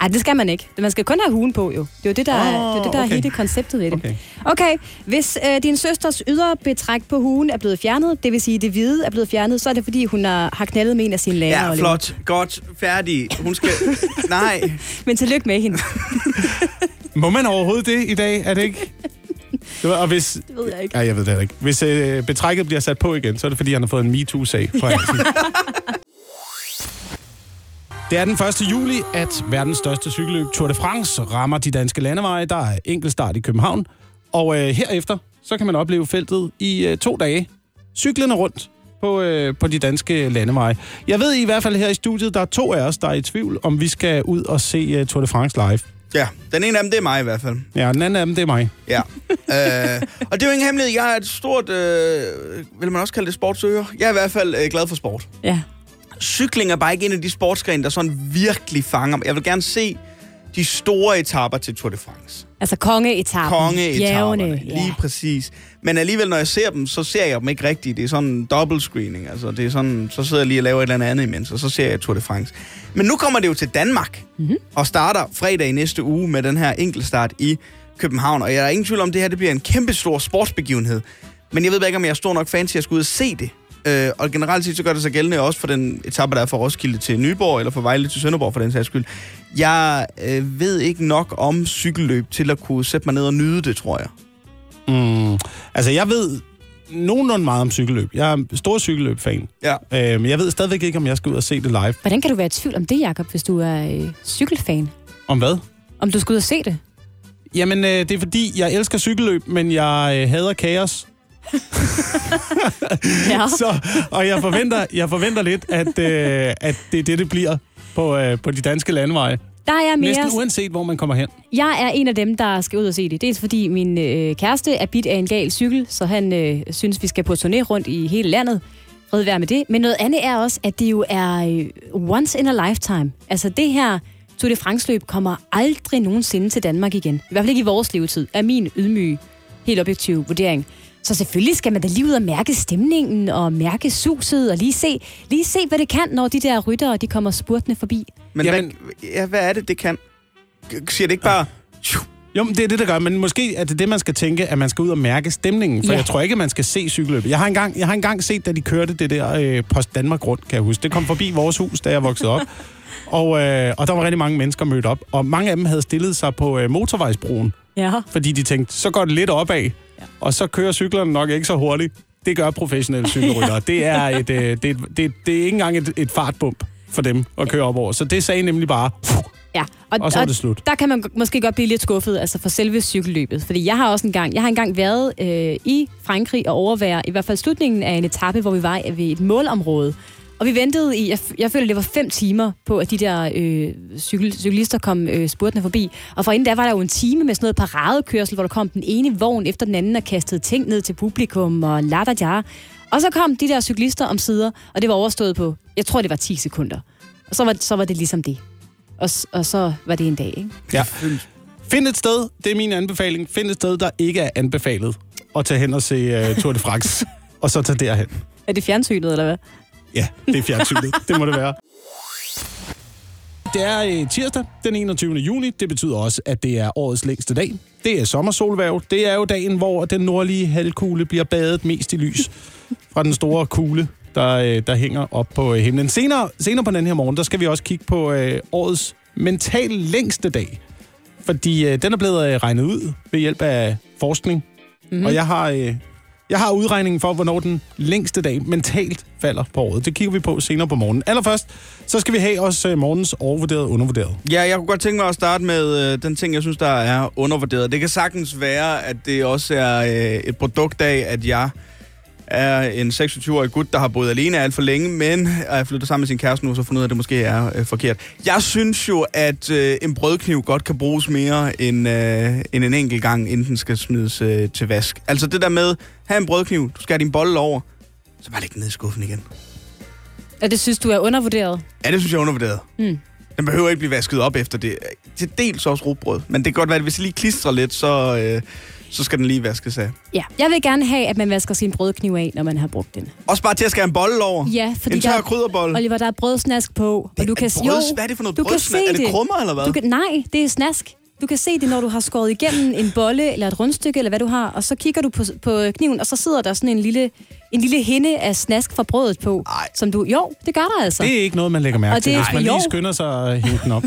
Ej, det skal man ikke. Man skal kun have hugen på, jo. Det er jo det, der, oh, det er, det, der okay. er hele konceptet ved det. Okay. Okay, hvis øh, din søsters ydre betræk på hugen er blevet fjernet, det vil sige, det hvide er blevet fjernet, så er det fordi, hun har, har knaldet med en af sine lærere. Ja, flot. Godt. Færdig. Hun skal... Nej. Men tillykke med hende. Må man overhovedet det i dag? Er det ikke? Det var, og hvis, Det ved jeg ikke. ja, jeg ved det ikke. Hvis øh, betrækket bliver sat på igen, så er det fordi, han har fået en MeToo-sag fra Hansen. Det er den 1. juli, at verdens største cykelløb Tour de France rammer de danske landeveje. Der er enkeltstart i København. Og øh, herefter, så kan man opleve feltet i øh, to dage. Cyklerne rundt på, øh, på de danske landeveje. Jeg ved i hvert fald her i studiet, der er to af os, der er i tvivl, om vi skal ud og se øh, Tour de France live. Ja, den ene af dem, det er mig i hvert fald. Ja, den anden af dem, det er mig. Ja. øh, og det er jo ingen hemmelighed. Jeg er et stort, øh, vil man også kalde det sportsøger. Jeg er i hvert fald øh, glad for sport. Ja. Cykling er bare ikke en af de sportsgrene, der sådan virkelig fanger mig. Jeg vil gerne se de store etapper til Tour de France. Altså kongeetappen. Kongeetapperne, Bjergene, lige ja. præcis. Men alligevel, når jeg ser dem, så ser jeg dem ikke rigtigt. Det er sådan en double screening. Altså, det er sådan, så sidder jeg lige og laver et eller andet imens, og så ser jeg Tour de France. Men nu kommer det jo til Danmark, mm-hmm. og starter fredag i næste uge med den her enkeltstart i København. Og jeg er ingen tvivl om, at det her det bliver en kæmpe stor sportsbegivenhed. Men jeg ved bare ikke, om jeg er stor nok fan til at skulle ud og se det. Øh, og generelt set, så gør det sig gældende også for den etape, der er fra Roskilde til Nyborg, eller fra Vejle til Sønderborg, for den sags skyld. Jeg øh, ved ikke nok om cykelløb til at kunne sætte mig ned og nyde det, tror jeg. Mm, altså, jeg ved nogenlunde meget om cykelløb. Jeg er en stor cykelløb-fan. Ja. Øh, men jeg ved stadigvæk ikke, om jeg skal ud og se det live. Hvordan kan du være i tvivl om det, Jacob, hvis du er øh, cykelfan? Om hvad? Om du skal ud og se det? Jamen, øh, det er fordi, jeg elsker cykelløb, men jeg øh, hader kaos. Ja. Så, og jeg forventer, jeg forventer lidt, at, øh, at det er det, det bliver på, øh, på de danske landeveje. Der er jeg mere... Næsten uanset, hvor man kommer hen. Jeg er en af dem, der skal ud og se det. Dels fordi min øh, kæreste er bit af en gal cykel, så han øh, synes, vi skal på turné rundt i hele landet. Fred være med det. Men noget andet er også, at det jo er øh, once in a lifetime. Altså det her Tour de France-løb kommer aldrig nogensinde til Danmark igen. I hvert fald ikke i vores levetid, er min ydmyge, helt objektive vurdering. Så selvfølgelig skal man da lige ud og mærke stemningen, og mærke suset, og lige se, lige se hvad det kan, når de der ryttere de kommer spurtende forbi. Men Jamen- hvad, ja, hvad er det, det kan? Siger det ikke bare... Jo, men det er det, der gør. Men måske er det det, man skal tænke, at man skal ud og mærke stemningen. For Ja. jeg tror ikke, at man skal se cykelløbet. Jeg har engang, jeg har engang set, da de kørte det der øh, Post Danmark rundt, kan jeg huske. Det kom forbi vores hus, da jeg voksede op. Og, øh, og der var rigtig mange mennesker mødt op. Og mange af dem havde stillet sig på øh, motorvejsbroen, Ja. fordi de tænkte, så går det lidt opad, ja. og så kører cyklerne nok ikke så hurtigt. Det gør professionelle cykelryttere. det, er et, øh, det, det, det er ikke engang et, et fartbump for dem at køre op over. Så det sagde nemlig bare, Ja, og så er det slut. Der kan man måske godt blive lidt skuffet altså for selve cykelløbet. Fordi jeg har også en gang, jeg har engang været øh, i Frankrig og overvære i hvert fald slutningen af en etape, hvor vi var ved et målområde. Og vi ventede i, jeg, jeg føler, det var fem timer på, at de der øh, cykel, cyklister kom øh, spurtende forbi. Og forinden der var der jo en time med sådan noget paradekørsel, hvor der kom den ene vogn efter den anden og kastede ting ned til publikum og la da da. Og så kom de der cyklister om sider, og det var overstået på, jeg tror det var 10 sekunder. Og så var, så var det ligesom det. Og, og så var det en dag, ikke? Ja. Find et sted, det er min anbefaling, find et sted, der ikke er anbefalet at tage hen og se uh, Tour de France, og så tage derhen. Er det fjernsynet, eller hvad? Ja, det er fjernsynet. det må det være. Det er øh, tirsdag den 21. juni. Det betyder også, at det er årets længste dag. Det er sommersolværv. Det er jo dagen, hvor den nordlige halvkugle bliver badet mest i lys fra den store kugle, der, øh, der hænger op på øh, himlen. Senere, senere på den her morgen, der skal vi også kigge på øh, årets mentalt længste dag. Fordi øh, den er blevet øh, regnet ud ved hjælp af forskning. Mm-hmm. Og jeg har, øh, jeg har udregningen for, hvornår den længste dag mentalt falder på året. Det kigger vi på senere på morgenen. Allerførst, så skal vi have os øh, morgens overvurderet og undervurderet. Ja, jeg kunne godt tænke mig at starte med øh, den ting, jeg synes, der er undervurderet. Det kan sagtens være, at det også er øh, et produkt af, at jeg er en 26-årig gut, der har boet alene alt for længe, men er flyttet sammen med sin kæreste nu, så fundet ud af, at det måske er øh, forkert. Jeg synes jo, at øh, en brødkniv godt kan bruges mere end, øh, end en enkelt gang, inden den skal smides øh, til vask. Altså det der med, have en brødkniv, du skal have din bolle over, så bare læg den ned i skuffen igen. Og det synes du er undervurderet? Ja, det synes jeg er undervurderet. Mm. Den behøver ikke blive vasket op efter det. Til dels også rugbrød. Men det kan godt være, at hvis det lige klistrer lidt, så, øh, så skal den lige vaskes af. Ja, jeg vil gerne have, at man vasker sin brødkniv af, når man har brugt den. Også bare til at skære en bolle over. Ja, fordi en tør der, krydderbolle. Oliver, der er brødsnask på, og du kan... brøds, hvad er det for noget du kan brødsnask? se Er det krummer, eller hvad? Du kan, nej, det er snask. Du kan se det, når du har skåret igennem en bolle eller et rundstykke, eller hvad du har, og så kigger du på, på kniven, og så sidder der sådan en lille, en lille hinde af snask fra brødet på, Ej. som du... Jo, det gør der altså. Det er ikke noget, man lægger mærke Og til, det er- hvis man jo. lige skynder sig at hænge den op.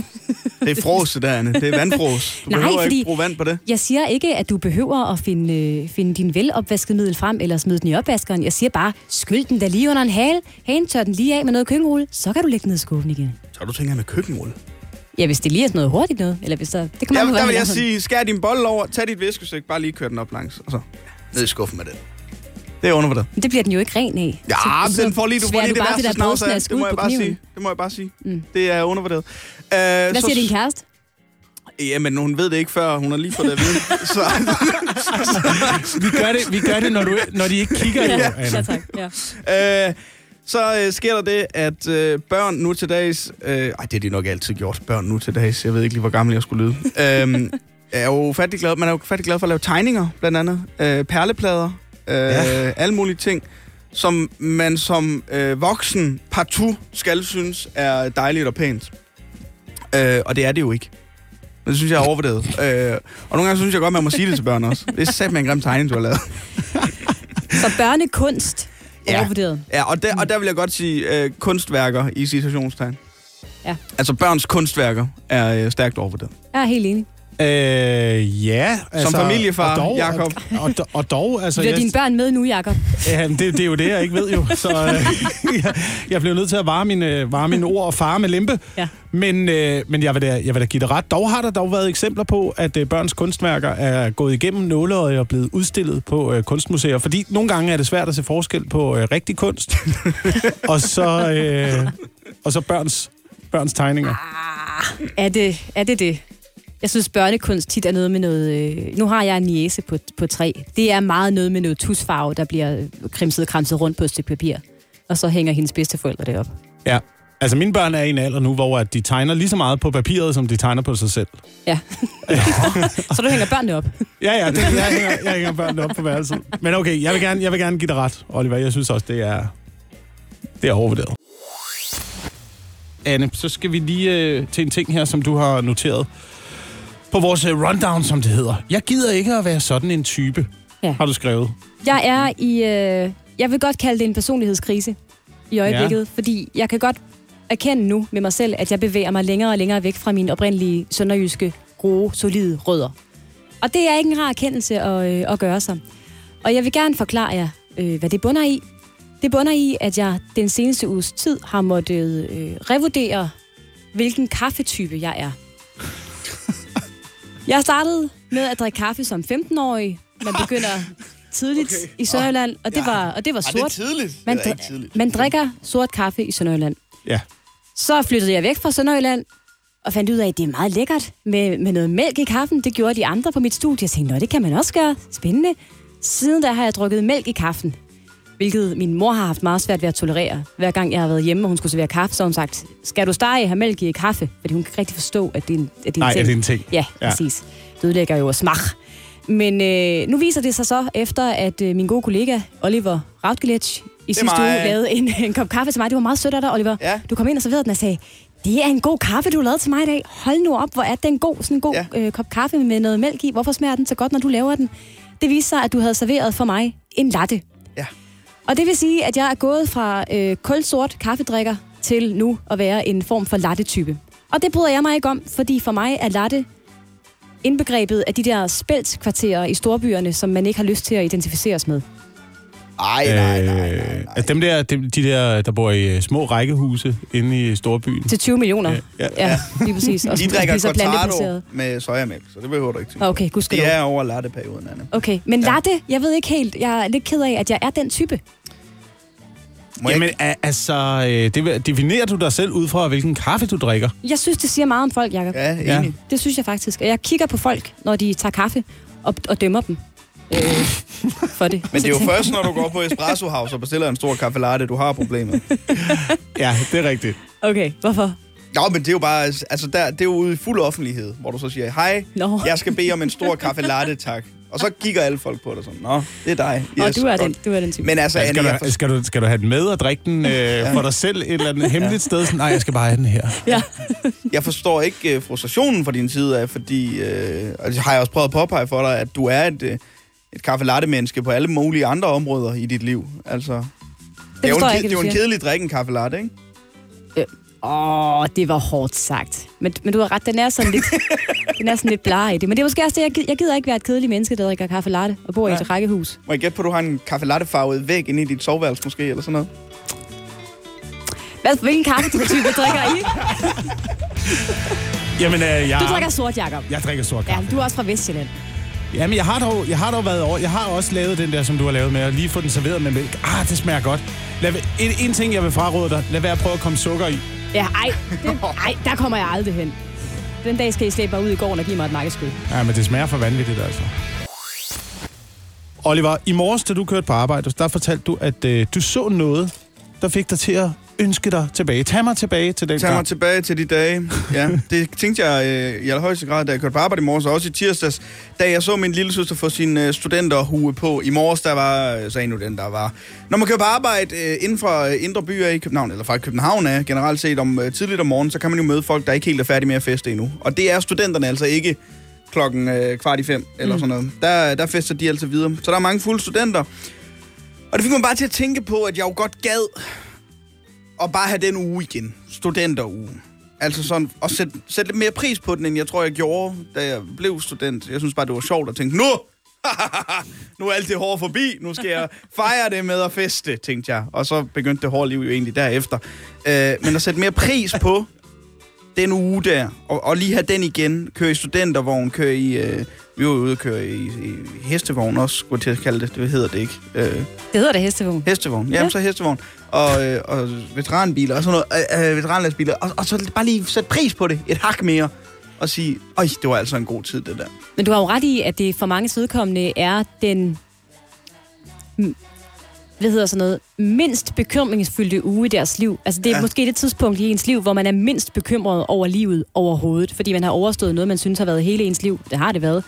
Det er frose, der, Anne. Det er vandfros. Du Nej, behøver fordi- ikke bruge vand på det. Jeg siger ikke, at du behøver at finde, øh, finde din velopvaskede middel frem, eller smide den i opvaskeren. Jeg siger bare, skyld den der lige under en hale, hagen tør den lige af med noget køkkenrulle, så kan du lægge den ned i skuffen igen. Så du tænker med køkkenrulle. Ja, hvis det lige er sådan noget hurtigt noget, eller hvis der... Det kan man Ja, der vil jeg sige, skær din bolle over, tag dit viskesæk, bare lige kør den op langs, og så ned i skuffen med den. Det er undervurderet. Men det bliver den jo ikke ren af. Ja, Så- den får lige, du får lige det bare værste der snavs af. Det må jeg på bare kniven. sige. Det må jeg bare sige. Mm. Det er undervurderet. Uh, Hvad siger din kæreste? Jamen, hun ved det ikke før. Hun har lige fået det at vide. Så, Vi gør det, vi gør det når, du, når de ikke kigger jo, ja, Anna. tak. Ja. øh, så øh, sker der det, at øh, børn nu til dags... Øh, ej, det har de nok altid gjort, børn nu til dags. Jeg ved ikke lige, hvor gammel jeg skulle lyde. øh, er jo fattig glad, man er jo fattig glad for at lave tegninger, blandt andet. Øh, perleplader. Øh, ja. Alle mulige ting, som man som øh, voksen partout skal synes er dejligt og pænt. Øh, og det er det jo ikke. Men Det synes jeg er overvurderet. Øh, og nogle gange synes jeg godt, man må sige det til børn også. Det er sat med en grim tegning, du har lavet. Så børnekunst Ja. ja. overvurderet. Ja, og der, og der vil jeg godt sige øh, kunstværker i citationstegn. Ja. Altså børns kunstværker er øh, stærkt overvurderet. Jeg er helt enig. Øh, ja. Altså, familiefar, og dog, Jakob. Og, og, og, og dog, altså... Bliver jeg- dine børn med nu, Jacob? Ja, det, det er jo det, jeg ikke ved jo. Så øh, jeg, jeg blev nødt til at vare mine, vare mine ord og fare med limpe. Ja. Men, øh, men jeg, vil da, jeg vil da give det ret. Dog har der dog været eksempler på, at øh, børns kunstværker er gået igennem nåleøjet og blevet udstillet på øh, kunstmuseer. Fordi nogle gange er det svært at se forskel på øh, rigtig kunst og så, øh, og så børns, børns tegninger. Er det, er det det? Jeg synes, børnekunst tit er noget med noget... Øh, nu har jeg en niese på, på tre. Det er meget noget med noget tusfarve, der bliver krimset og kramset rundt på et stykke papir. Og så hænger hendes bedsteforældre det op. Ja. Altså mine børn er i en alder nu, hvor at de tegner lige så meget på papiret, som de tegner på sig selv. Ja. så du hænger børnene op. Ja, ja, det, jeg, hænger, jeg hænger børnene op på værelset. Men okay, jeg vil, gerne, jeg vil gerne give dig ret, Oliver. Jeg synes også, det er, det er overvurderet. Anne, så skal vi lige øh, til en ting her, som du har noteret. På vores øh, rundown, som det hedder. Jeg gider ikke at være sådan en type, Ja. har du skrevet. Jeg er i... Øh, jeg vil godt kalde det en personlighedskrise i øjeblikket, ja. fordi jeg kan godt erkende nu med mig selv, at jeg bevæger mig længere og længere væk fra mine oprindelige sønderjyske, gode, solide rødder. Og det er ikke en rar erkendelse at, øh, at gøre sig. Og jeg vil gerne forklare jer, øh, hvad det bunder i. Det bunder i, at jeg den seneste uges tid har måttet øh, revurdere, hvilken kaffetype jeg er. Jeg startede med at drikke kaffe som 15-årig. Man begynder tidligt okay. i Sønderjylland, og det var, og det var sort. tidligt. Man, dri- man drikker sort kaffe i Sønderjylland. Ja. Så flyttede jeg væk fra Sønderjylland, og fandt ud af, at det er meget lækkert med, med noget mælk i kaffen. Det gjorde de andre på mit studie. Jeg tænkte, Nå, det kan man også gøre. Spændende. Siden da har jeg drukket mælk i kaffen, hvilket min mor har haft meget svært ved at tolerere. Hver gang jeg har været hjemme, og hun skulle servere kaffe, så har hun sagt, skal du stege have mælk i kaffe? Fordi hun kan ikke rigtig forstå, at det er en, at det er en Nej, ting. er det en ting? Ja, Ja. præcis. Det ødelægger jo smag. Men øh, nu viser det sig så, efter at øh, min gode kollega Oliver Rautgelitsch i sidste mig. uge lavede en, en kop kaffe til mig. Det var meget sødt af dig, Oliver. Ja. Du kom ind og serverede den og sagde, det er en god kaffe, du har lavet til mig i dag. Hold nu op, hvor er den god, sådan en god Ja. ja. øh, kop kaffe med noget mælk i. Hvorfor smager den så godt, når du laver den? Det viste sig, at du havde serveret for mig en latte. Og det vil sige, at jeg er gået fra øh, kulsort kaffedrikker til nu at være en form for latte-type. Og det bryder jeg mig ikke om, fordi for mig er latte indbegrebet af de der spæltkvarterer i storbyerne, som man ikke har lyst til at identificeres med. Ej, nej, nej, nej, nej. Øh, at dem der, de der, der bor i øh, små rækkehuse inde i storbyen. Til 20 millioner. Ja, Ja, ja. ja. ja lige præcis. Og De drikker cortado plantebaseret. med sojamælk, så det behøver du ikke tænke. Okay, gud skal Det er over latteperioden, Anne. Okay, men latte, jeg ved ikke helt, jeg er lidt ked af, at jeg er den type. Må Jamen, ikke- altså, øh, det, definerer du dig selv ud fra, hvilken kaffe du drikker? Jeg synes, det siger meget om folk, Jacob. Ja, Ja. enig. Det synes jeg faktisk. Og jeg kigger på folk, når de tager kaffe, og, og dømmer dem øh, for det. Men det er jo først, når du går på Espresso House og bestiller en stor kaffe latte, du har problemet. Ja, det er rigtigt. Okay, hvorfor? Jo, men det er jo bare, altså der, det er jo ude i fuld offentlighed, hvor du så siger, hej, Nå. jeg skal bede om en stor kaffe latte, tak. Og så kigger alle folk på dig sådan, nå, det er dig. Og du er, godt." den, du er den type. Men altså, Ja, skal, jeg du, skal, du, skal du have den med og drikke den øh, for dig selv et eller andet hemmeligt sted? Sådan, Nej, jeg skal bare have den her. Ja. Jeg forstår ikke uh, frustrationen fra din side af, fordi, og det har jeg også prøvet at påpege for dig, at du er et, uh, et kaffe latte menneske på alle mulige andre områder i dit liv. Altså, det, er jo en, ikke, det er jo en kedelig drik, en kaffe latte, ikke? Åh, oh, det var hårdt sagt. Men, men du har ret, den er sådan lidt, den er sådan lidt blar i det. Men det er måske også det, jeg, gider- jeg gider ikke være et kedeligt menneske, der drikker kaffe latte og bor i Nej. et rækkehus. Må jeg gætte på, at du har en kaffe latte farvet væg inde i dit soveværelse måske, eller sådan noget? Hvad, hvilken kaffetype drikker I? Jamen, øh, jeg, Du drikker sort, Jacob. jeg drikker sort Ja, kaffe. du er også fra Vestjylland. Jamen, jeg har, dog, jeg har dog været over. Jeg har også lavet den der, som du har lavet med, at lige få den serveret med mælk. Ah, det smager godt. Lad, en, en ting, jeg vil fraråde dig. Lad være at prøve at komme sukker i. Ja, ej, det, ej, der kommer jeg aldrig hen. Den dag skal I slæbe mig ud i gården og give mig et markedskød. Ja, men det smager for vanvittigt, altså. Oliver, i morges, da du kørte på arbejde, der fortalte du, at øh, du så noget, der fik dig til at ønske dig tilbage. Tag mig tilbage til den Tag mig gang. tilbage til de dage. Ja, det tænkte jeg øh, i allerhøjeste grad, da jeg kørte på arbejde i morges, og også i tirsdags, da jeg så min lille søster få sin øh, studenterhue på. I morges, der var, øh, så endnu den, der var. Når man kører på arbejde øh, inden for øh, indre byer i København, eller faktisk København er generelt set om øh, tidligt om morgenen, så kan man jo møde folk, der ikke helt er færdige med at feste endnu. Og det er studenterne altså ikke klokken øh, kvart i fem, eller mm. sådan noget. Der, der fester de altså videre. Så der er mange fulde studenter. Og det fik mig bare til at tænke på, at jeg jo godt gad og bare have den uge igen. Studenteruge. Altså sådan, og sætte sæt lidt mere pris på den, end jeg tror, jeg gjorde, da jeg blev student. Jeg synes bare, det var sjovt at tænke, nu! nu er alt det hårde forbi. Nu skal jeg fejre det med at feste, tænkte jeg. Og så begyndte det hårde liv jo egentlig derefter. Øh, men at sætte mere pris på den uge der, og, og lige have den igen. Køre i studentervogn, køre i... Øh, vi var ude og køre i, i hestevogn også, skulle til at kalde det. Det hedder det ikke. Øh, Det hedder det hestevogn. Hestevogn. Jamen, Ja. så hestevogn. Og, øh, og veteranbiler og sådan noget. Øh, øh, veteranlastbiler. Og, og så bare lige sætte pris på det. Et hak mere. Og sige, øj, det var altså en god tid, det der. Men du har jo ret i, at det for mange vedkommende er den hvad hedder sådan noget, mindst bekymringsfyldte uge i deres liv. Altså det er Ja. måske det tidspunkt i ens liv, hvor man er mindst bekymret over livet overhovedet, fordi man har overstået noget, man synes har været hele ens liv. Det har det været.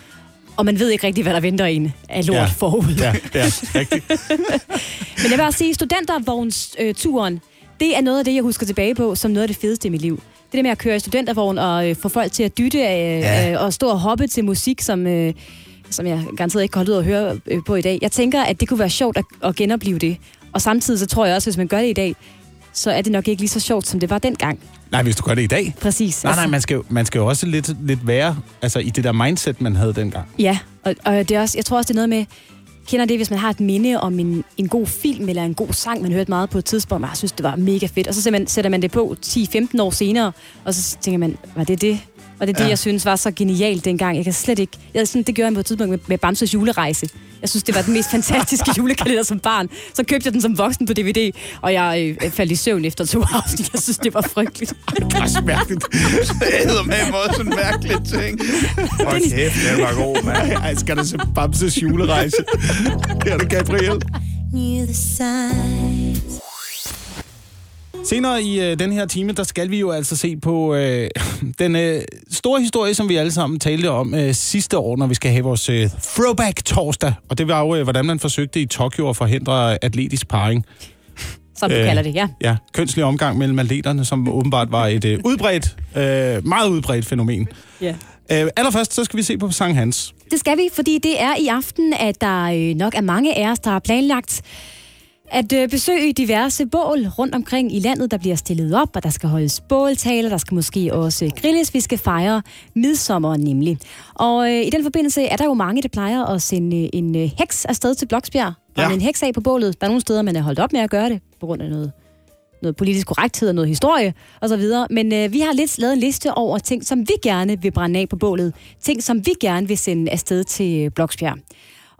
Og man ved ikke rigtig, hvad der venter en af lort ja. forud. Ja, ja, rigtigt. Men jeg vil også sige, studentervognsturen, det er noget af det, jeg husker tilbage på, som noget af det fedeste i mit liv. Det der med at køre i studentervogn og øh, få folk til at dytte øh, Ja. øh, og stå og hoppe til musik, som, øh, som jeg garanteret ikke kan holde ud og høre øh, på i dag. Jeg tænker, at det kunne være sjovt at, at genopleve det. Og samtidig så tror jeg også, at hvis man gør det i dag, så er det nok ikke lige så sjovt, som det var dengang. Nej, hvis du gør det i dag. Præcis. Nej, nej, man skal, jo, man skal jo også lidt, lidt være altså, i det der mindset, man havde dengang. Ja, og, og det er også, jeg tror også, det er noget med, kender det, hvis man har et minde om en, en god film eller en god sang, man hørte meget på et tidspunkt, og jeg synes, det var mega fedt. Og så sætter man, sætter man det på 10-15 år senere, og så tænker man, var det det? Og det er det, Ja. jeg synes var så genialt dengang. Jeg kan slet ikke... Jeg, sådan, det gjorde jeg på et tidspunkt med, med Bamses julerejse. Jeg synes, det var den mest fantastiske julekalender som barn. Så købte jeg den som voksen på DVD, og jeg øh, faldt i søvn efter to afsnit. Jeg synes, det var frygteligt. Det er også mærkeligt. Det hedder med også en mærkelig ting. Hold kæft, det var god, mand. Ej, skal der se Bamses julerejse? Her det Gabriel. Knew the signs. Senere i øh, den her time, der skal vi jo altså se på øh, den øh, store historie, som vi alle sammen talte om øh, sidste år, når vi skal have vores øh, throwback torsdag. Og det var jo, øh, hvordan man forsøgte i Tokyo at forhindre atletisk parring. Som du Øh. kalder det, ja. Ja, kønslig omgang mellem atleterne, som åbenbart var et øh, udbredt, øh, meget udbredt fænomen. ja. Øh, allerførst, så skal vi se på Sankt Hans. Det skal vi, fordi det er i aften, at der øh, nok er mange af os, der har planlagt at øh, besøge diverse bål rundt omkring i landet, der bliver stillet op, og der skal holdes båltaler, der skal måske også grilles. Vi skal fejre midsommer nemlig. Og øh, i den forbindelse er der jo mange, der plejer at sende øh, en øh, heks afsted til Bloksbjerg. Ja. en heks af på bålet. Der er nogle steder, man er holdt op med at gøre det, på grund af noget noget politisk korrekthed og noget historie osv. Men øh, vi har lidt lavet en liste over ting, som vi gerne vil brænde af på bålet. Ting, som vi gerne vil sende afsted til Bloksbjerg.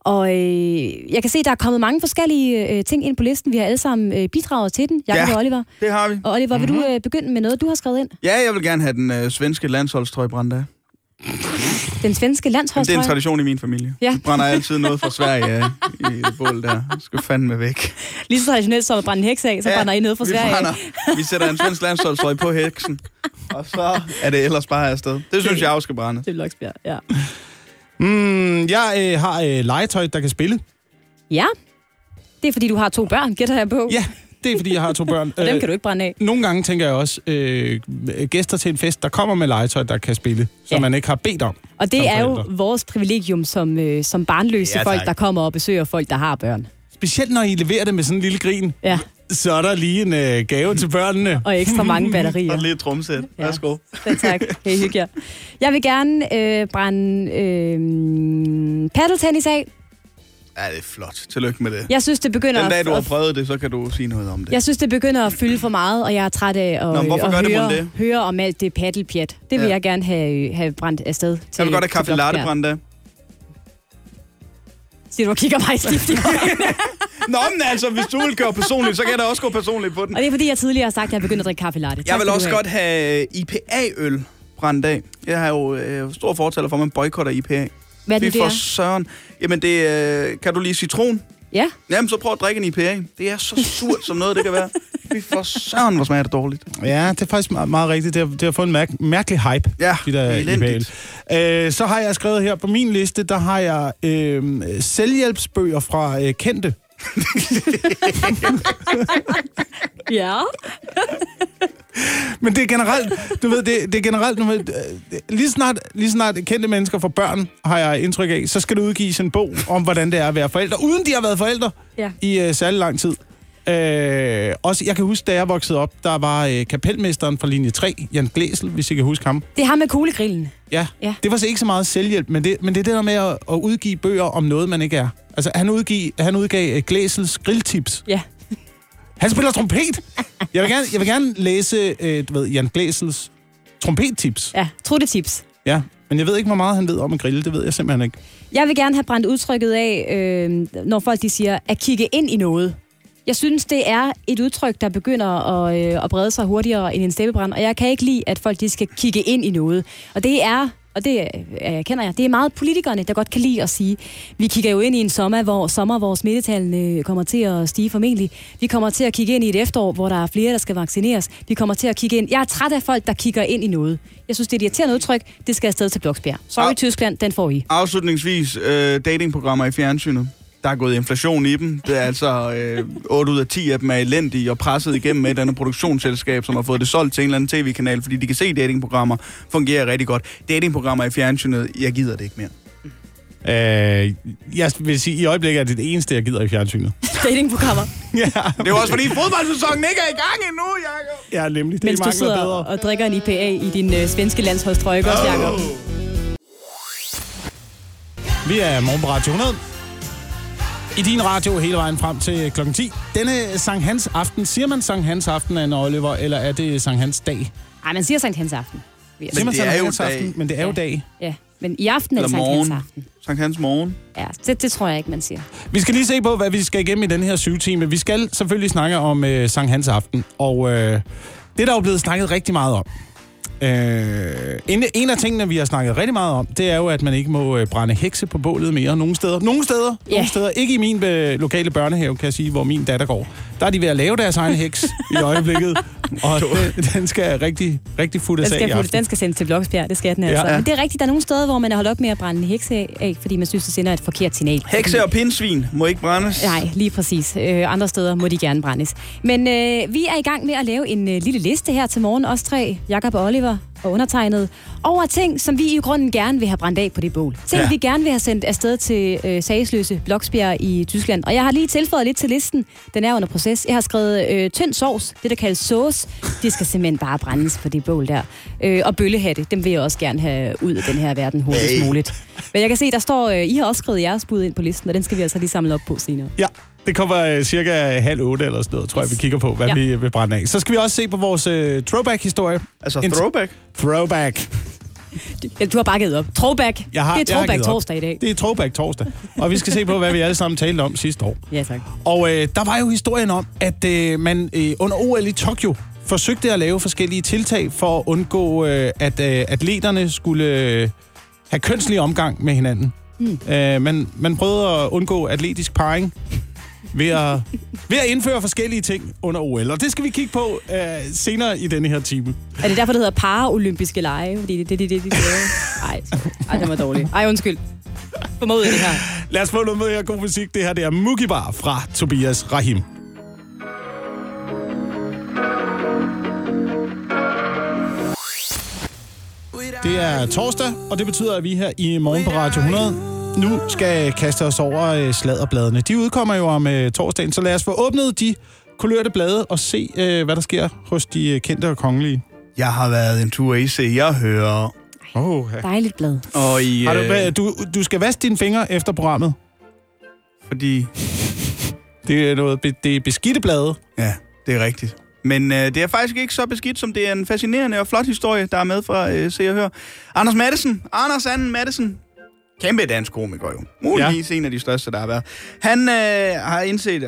Og øh, jeg kan se, der er kommet mange forskellige øh, ting ind på listen. Vi har alle sammen øh, bidraget til den. Jakob Ja. og Oliver. Det har vi. Og Oliver, vil Mhm. du øh, begynde med noget, du har skrevet ind? Ja, jeg vil gerne have den øh, svenske landsholdstrøje brændt af. Den svenske Men det er en landsholdstrøje. tradition i min familie. Ja. Vi brænder altid noget fra Sverige af i det bål der. Det skal fandme væk. Lige så traditionelt som at brænde en heks af, så brænder I noget fra vi Sverige. brænder. Vi sætter en svensk landsholdstrøje på heksen. og så er det ellers bare afsted. Det synes jeg også skal brænde. Til Bloksbjerg, ja. Mm, jeg øh, har øh, legetøj, der kan spille. Ja, det er fordi, du har to børn, gætter jeg på. Ja, det er fordi, jeg har to børn. Og dem Øh, kan du ikke brænde af. Nogle gange tænker jeg også, øh, gæster til en fest, der kommer med legetøj, der kan spille, som Ja. man ikke har bedt om. Og det er jo vores privilegium som, øh, som barnløse Ja, folk, der kommer og besøger folk, der har børn. Specielt når I leverer det med sådan en lille grin, Ja, så er der lige en øh, gave til børnene. og ekstra mange batterier. Og lidt trumsæt. Ja. Værsgo. Selv tak. Hey, hygge jer. Jeg vil gerne øh, brænde øh, paddeltennis af. Ja, det er flot. Tillykke med det. Jeg synes, det begynder Den dag, du har prøvet det, så kan du sige noget om det. Jeg synes, det begynder at fylde for meget, og jeg er træt af at, Nå, men hvorfor at gør høre, det? høre om alt det paddelpjat. Det vil Ja. jeg gerne have, have brændt afsted til Jeg vil godt have kaffe latte brændt af. Siger du og kigger mig stift i øjnene. Nå, men altså, hvis du vil gøre personligt, så kan jeg da også gå personligt på den. Og det er fordi, jeg tidligere har sagt, at jeg er begyndt at drikke kaffe latte. Jeg Tak vil skal du også godt have IPA-øl brændt af. Jeg har jo øh, stor fortaler for, at man boykotter IPA. Hvad er det, det for er? søren. Jamen, det øh, kan du lige citron? Ja, Jamen, så prøv at drikke en IPA. Det er så surt, som noget det kan være. Fy for søren, hvor smager det dårligt. Ja, det er faktisk meget, meget rigtigt. Det har, det har fået en mærk, mærkelig hype. Ja, de der. IPA'er. Øh, så har jeg skrevet her på min liste, der har jeg øh, selvhjælpsbøger fra øh, kendte. ja. Men det er generelt, du ved, det, det er generelt, du ved, øh, lige snart, lige snart kendte mennesker får børn, har jeg indtryk af, så skal du udgive en bog om, hvordan det er at være forældre, uden de har været forældre Ja. i øh, særlig lang tid. Øh, også, jeg kan huske, da jeg voksede op, der var øh, kapelmesteren fra linje 3, Jan Glæsel, hvis I kan huske ham. Det har med kuglegrillen. Ja, Ja. det var så ikke så meget selvhjælp, men det, men det er det der med at, at udgive bøger om noget, man ikke er. Altså, han, udgive, han udgav øh, Glæsels grilltips. Ja. Han spiller trompet! Jeg vil gerne, jeg vil gerne læse, øh, du ved, Jan Glæsels trompettips. Ja, truttetips. Ja, men jeg ved ikke, hvor meget han ved om at grille. Det ved jeg simpelthen ikke. Jeg vil gerne have brændt udtrykket af, øh, når folk de siger, at kigge ind i noget. Jeg synes, det er et udtryk, der begynder at, øh, at brede sig hurtigere end en steppebrand, og jeg kan ikke lide, at folk de skal kigge ind i noget. Og det er, og det øh, kender jeg, det er meget politikerne, der godt kan lide at sige, vi kigger jo ind i en sommer, hvor, sommer, hvor smittetallene kommer til at stige formentlig. Vi kommer til at kigge ind i et efterår, hvor der er flere, der skal vaccineres. Vi kommer til at kigge ind. Jeg er træt af folk, der kigger ind i noget. Jeg synes, det er et irriterende udtryk. Det skal afsted til Bloksbjerg. Sorry, Au. Tyskland, den får I. Afslutningsvis, øh, datingprogrammer i fjernsynet. Der er gået inflation i dem. Det er altså øh, 8 ud af 10 af dem er elendige og presset igennem med et andet produktionsselskab, som har fået det solgt til en eller anden tv-kanal, fordi de kan se, at datingprogrammer fungerer rigtig godt. Datingprogrammer i fjernsynet, jeg gider det ikke mere. Øh, jeg vil sige, i øjeblikket er det det eneste, jeg gider i fjernsynet. Datingprogrammer. ja, Det er også fordi fodboldsæsonen ikke er i gang endnu, Jacob. ja, nemlig. Det Mens du sidder bedre. og drikker en IPA i din øh, svenske landsholdstrøje, ikke også, Jacob? Vi er morgen på Radio 100. I din radio hele vejen frem til klokken 10. Denne Sankt Hans aften, siger man Sankt Hans aften, Anne Oliver, eller er det Sankt Hans dag? Ej, man siger Sankt Hans aften. jeg Siger sige. man det Sankt er jo Hans dag. aften, men det er jo Ja. dag. Ja, men i aften er det Eller Sankt Hans aften. Sankt Hans morgen. Ja, det, det tror jeg ikke, man siger. Vi skal lige se på, hvad vi skal igennem i den her syv time. Vi skal selvfølgelig snakke om øh, Sankt Hans aften, og øh, det er der jo blevet snakket rigtig meget om. Øh, en, en af tingene, vi har snakket rigtig meget om, det er jo, at man ikke må øh, brænde hekse på bålet mere. Nogle steder. Nogle steder. Ja. Nogle steder. Ikke i min øh, lokale børnehave, kan jeg sige, hvor min datter går. Der er de ved at lave deres egen heks i øjeblikket. Og den, den skal rigtig, rigtig futtes af skal, aften. den skal sendes til Bloksbjerg, det skal den altså. Ja. Men det er rigtigt, der er nogle steder, hvor man har holdt op med at brænde en hekse af, fordi man synes, det sender et forkert signal. Hekse og pindsvin må ikke brændes. Nej, lige præcis. Øh, andre steder må de gerne brændes. Men øh, vi er i gang med at lave en øh, lille liste her til morgen, os tre, Jakob og Oliver og undertegnet, over ting, som vi i grunden gerne vil have brændt af på det bål. Ting, Ja. vi gerne vil have sendt afsted til øh, sagsløse Bloksbjerg i Tyskland. Og jeg har lige tilføjet lidt til listen. Den er under proces. Jeg har skrevet øh, tynd sovs, det der kaldes sauce. Det skal simpelthen bare brændes på det bål der. Øh, og bøllehatte, dem vil jeg også gerne have ud af den her verden hurtigst muligt. Men jeg kan se, der står, øh, I har også skrevet jeres bud ind på listen, og den skal vi altså lige samle op på senere. Ja, det kommer øh, cirka halv otte eller sådan noget, tror jeg, vi kigger på, hvad ja. Vi vil brænde af. Så skal vi også se på vores øh, throwback-historie. Altså En- throwback. Throwback. Ja, du har bare givet op. Throwback. Jeg har, det er jeg har throwback torsdag i dag. Det er throwback torsdag. Og vi skal se på, hvad vi alle sammen talte om sidste år. Ja, tak. Og øh, der var jo historien om, at øh, man øh, under OL i Tokyo forsøgte at lave forskellige tiltag for at undgå, øh, at øh, atleterne skulle øh, have kønslig omgang med hinanden. Mm. Øh, man, man prøvede at undgå atletisk parring. Ved at, ved at indføre forskellige ting under OL. Og det skal vi kigge på øh, senere i denne her time. Er det derfor, det hedder paraolympiske lege? Fordi det er det, det, det, de laver? Ej, ej, det var dårligt. Ej, undskyld. Af det her. Lad os få noget med her god musik. Det her det er Mookie Bar fra Tobias Rahim. Det er torsdag, og det betyder, at vi her i morgen på Radio 100 nu skal kaste os over øh, sladderbladene. De udkommer jo om øh, torsdagen, så lad os få åbnet de kulørte blade og se, øh, hvad der sker hos de øh, kendte og kongelige. Jeg har været en tur i Se Jeg hører, Oh, Dejligt blad. og i... Har du, du, du skal vaske dine fingre efter programmet. fordi... Det er noget det er beskidte blade. Ja, det er rigtigt. Men øh, det er faktisk ikke så beskidt, som det er en fascinerende og flot historie, der er med fra øh, Se og Hør. Anders Madsen, Anders Anden Madsen, kæmpe dansk komiker jo. Muligvis ja. en af de største, der har været. Han øh, har indset,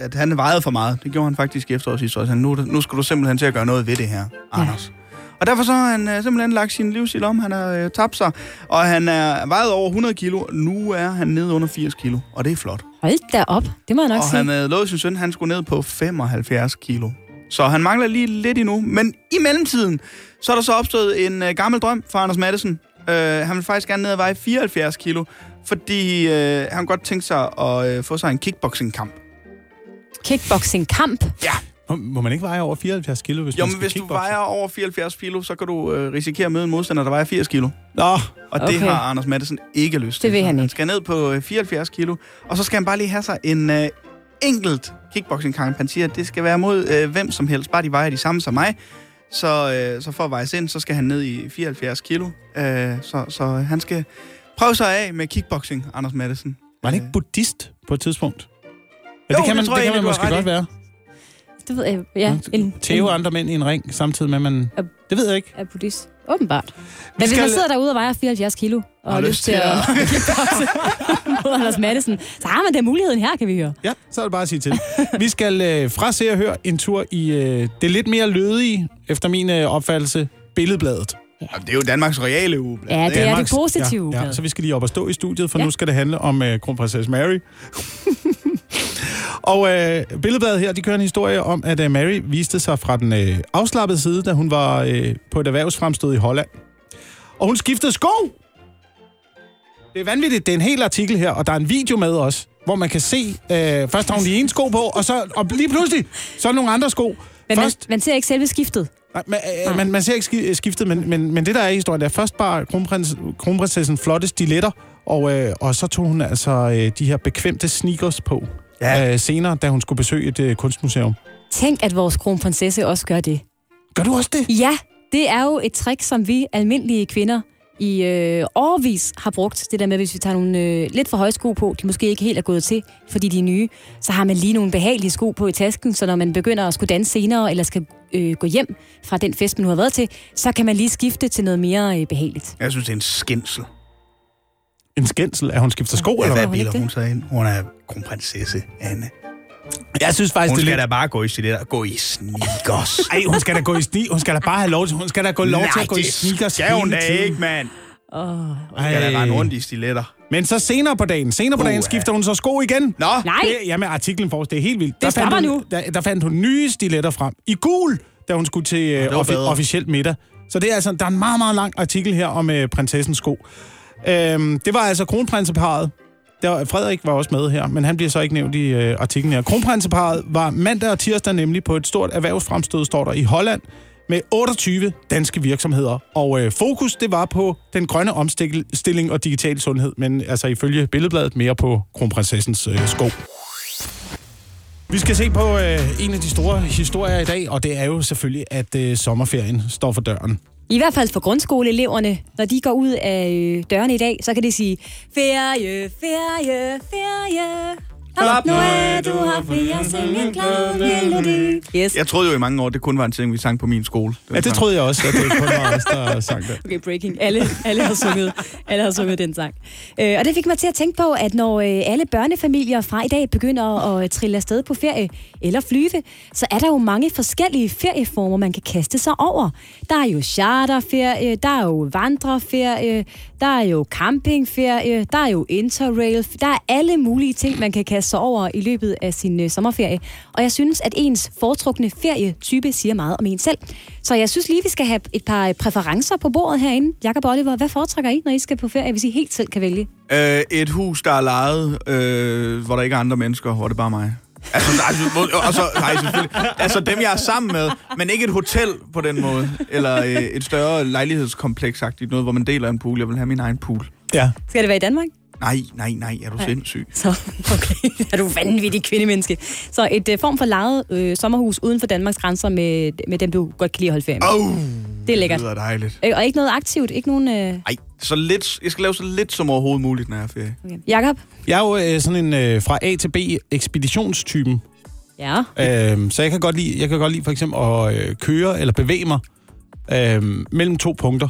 at, han vejede for meget. Det gjorde han faktisk i efteråret sidste år. Så han, nu, nu skal du simpelthen til at gøre noget ved det her, Anders. Og derfor så har han øh, simpelthen lagt sin livsstil om. Han har øh, tabt sig, og han er vejet over 100 kilo. Nu er han nede under 80 kilo, og det er flot. Hold da op. Det må jeg nok Og sige. han havde lovet sin søn, han skulle ned på 75 kilo. Så han mangler lige lidt endnu. Men i mellemtiden, så er der så opstået en øh, gammel drøm for Anders Madsen. Øh, han vil faktisk gerne ned og veje 74 kilo, fordi øh, han godt tænke sig at øh, få sig en kickboxing-kamp. Kickboxing-kamp. Ja, Må, må man ikke veje over 74 kilo, hvis jo, man men skal hvis du kickboxe? vejer over 74 kilo, så kan du øh, risikere at møde en modstander, der vejer 80 kilo. Nå, Og Okay. det har Anders Madsen ikke lyst til. Det vil han Han ikke. skal ned på øh, 74 kilo, og så skal han bare lige have sig en øh, enkelt kickboxing-kamp. Han siger, at det skal være mod øh, hvem som helst, bare de vejer de samme som mig. Så, øh, så for at veje ind, så skal han ned i 74 kilo. Øh, så, så han skal prøve sig af med kickboxing, Anders Madsen. var han ikke buddhist på et tidspunkt? Ja, Jo, det kan det man, tror det jeg kan man måske godt i. være. Det ved jeg. Ja, en, Tæve en, andre mænd i en ring, samtidig med, at man... Ja. Det ved jeg ikke. er buddhist. Åbenbart. Men hvis skal- man sidder derude og vejer 74 kilo, og har lyst til at kickboxe mod Anders Madsen, så har man den muligheden her, kan vi høre. Ja, så er det bare at sige til. Vi skal øh, fra se og høre en tur i øh, det lidt mere lødige, efter min øh, opfattelse, billedbladet. Og det er jo Danmarks reale uge. Ja, det er det positive. Ja, ja, så vi skal lige op og stå i studiet, for Ja. nu skal det handle om øh, kronprinsesse Mary. og øh, billedbladet her, de kører en historie om, at øh, Mary viste sig fra den øh, afslappede side, da hun var øh, på et erhvervsfremstød i Holland. Og hun skiftede sko! Det er vanvittigt. Det er en hel artikel her, og der er en video med også, hvor man kan se, øh, først har hun de ene sko på, og så og lige pludselig, så er nogle andre sko. Men man, først, man ser ikke selve skiftet. Nej, man, øh, man, man ser ikke ski- skiftet, men, men, men det der er i historien, det er først bare kronprins, kronprinsessen flotte stiletter, og, øh, og så tog hun altså øh, de her bekvemte sneakers på Ja. øh, senere, da hun skulle besøge et øh, kunstmuseum. Tænk, at vores kronprinsesse også gør det. Gør du også det? Ja, det er jo et trick, som vi almindelige kvinder i øh, årvis har brugt. Det der med, hvis vi tager nogle øh, lidt for høje sko på, de måske ikke helt er gået til, fordi de er nye, så har man lige nogle behagelige sko på i tasken, så når man begynder at skulle danse senere, eller skal øh, gå hjem fra den fest, man nu har været til, så kan man lige skifte til noget mere øh, behageligt. Jeg synes, det er en skændsel. En skændsel, at hun skifter sko, Ja, eller hvad hvad? hun bilder hun sig ind? Hun er kronprinsesse, Anne. Jeg synes faktisk, Hun det er skal lidt... da bare gå i stiletter. Gå i sneakers. Ej, hun skal da gå i sni... Hun skal da bare have lov til... Hun skal da gå lov til at gå i det sneakers skal hun da ikke, mand. Oh. Hun skal da rende rundt i stiletter. Men så senere på dagen, senere på dagen Uha. skifter hun så sko igen. Nå, Nej, Det, jamen, artiklen for os, det er helt vildt. Der stopper fandt hun, nu. Der, der fandt hun nye stiletter frem. I gul, da hun skulle til øh, det var offi- bedre. officielt middag. Så det er altså, der er en meget, meget lang artikel her om øh, prinsessens sko. Øhm, det var altså kronprinseparet. Der, var- Frederik var også med her, men han bliver så ikke nævnt i øh, artiklen her. Kronprinseparet var mandag og tirsdag nemlig på et stort erhvervsfremstød, står der, i Holland, med 28 danske virksomheder. Og øh, fokus, det var på den grønne omstilling og digital sundhed, men altså ifølge billedbladet mere på kronprinsessens øh, sko. Vi skal se på øh, en af de store historier i dag, og det er jo selvfølgelig, at øh, sommerferien står for døren. I hvert fald for grundskoleeleverne, når de går ud af øh, dørene i dag, så kan de sige, ferie, ferie, ferie. Hop nu af, du har fri og syng en glad melodi. Yes. jeg troede jo i mange år, det kun var en ting, vi sang på min skole. Ja, det troede jeg også, at det kun var os, der sang det. Okay, breaking. Alle, alle, har sunget, alle har sunget den sang. Øh, og det fik mig til at tænke på, at når øh, alle børnefamilier fra i dag begynder at øh, trille afsted på ferie eller flyve, så er der jo mange forskellige ferieformer, man kan kaste sig over. Der er jo charterferie, der er jo vandreferie, der er jo campingferie, der er jo interrail, der er alle mulige ting, man kan kaste sig over i løbet af sin øh, sommerferie. Og jeg synes, at ens foretrukne ferietype siger meget om en selv. Så jeg synes lige, vi skal have et par præferencer på bordet herinde. Jakob og Oliver, hvad foretrækker I, når I skal på ferie, hvis I helt selv kan vælge? Øh, et hus, der er lejet, øh, hvor der ikke er andre mennesker, hvor det er bare mig. Altså, altså, hvor- og så, nej, selvfølgelig. Altså dem, jeg er sammen med, men ikke et hotel på den måde. Eller øh, et større lejlighedskompleks-agtigt noget, hvor man deler en pool. Jeg vil have min egen pool. Ja. Skal det være i Danmark? Nej, nej, nej, er du sindssyg? Så, okay, er du vanvittig kvindemenneske. Så et øh, form for lejet øh, sommerhus uden for Danmarks grænser med, med dem, du godt kan lide at holde ferie med. Oh, Det er lækkert. Det lyder dejligt. Øh, Og ikke noget aktivt, ikke nogen... Øh... Så lidt, jeg skal lave så lidt som overhovedet muligt, når jeg er ferie. Okay. Jakob? Jeg er jo øh, sådan en øh, fra A til B ekspeditionstypen. Ja. Øhm, så jeg kan godt lide, jeg kan godt lide for eksempel at øh, køre eller bevæge mig øhm, mellem to punkter,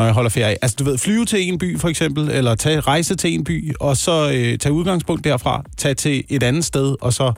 når jeg holder ferie. Altså du ved, flyve til en by for eksempel, eller tage rejse til en by, og så øh, tage udgangspunkt derfra, tage til et andet sted, og så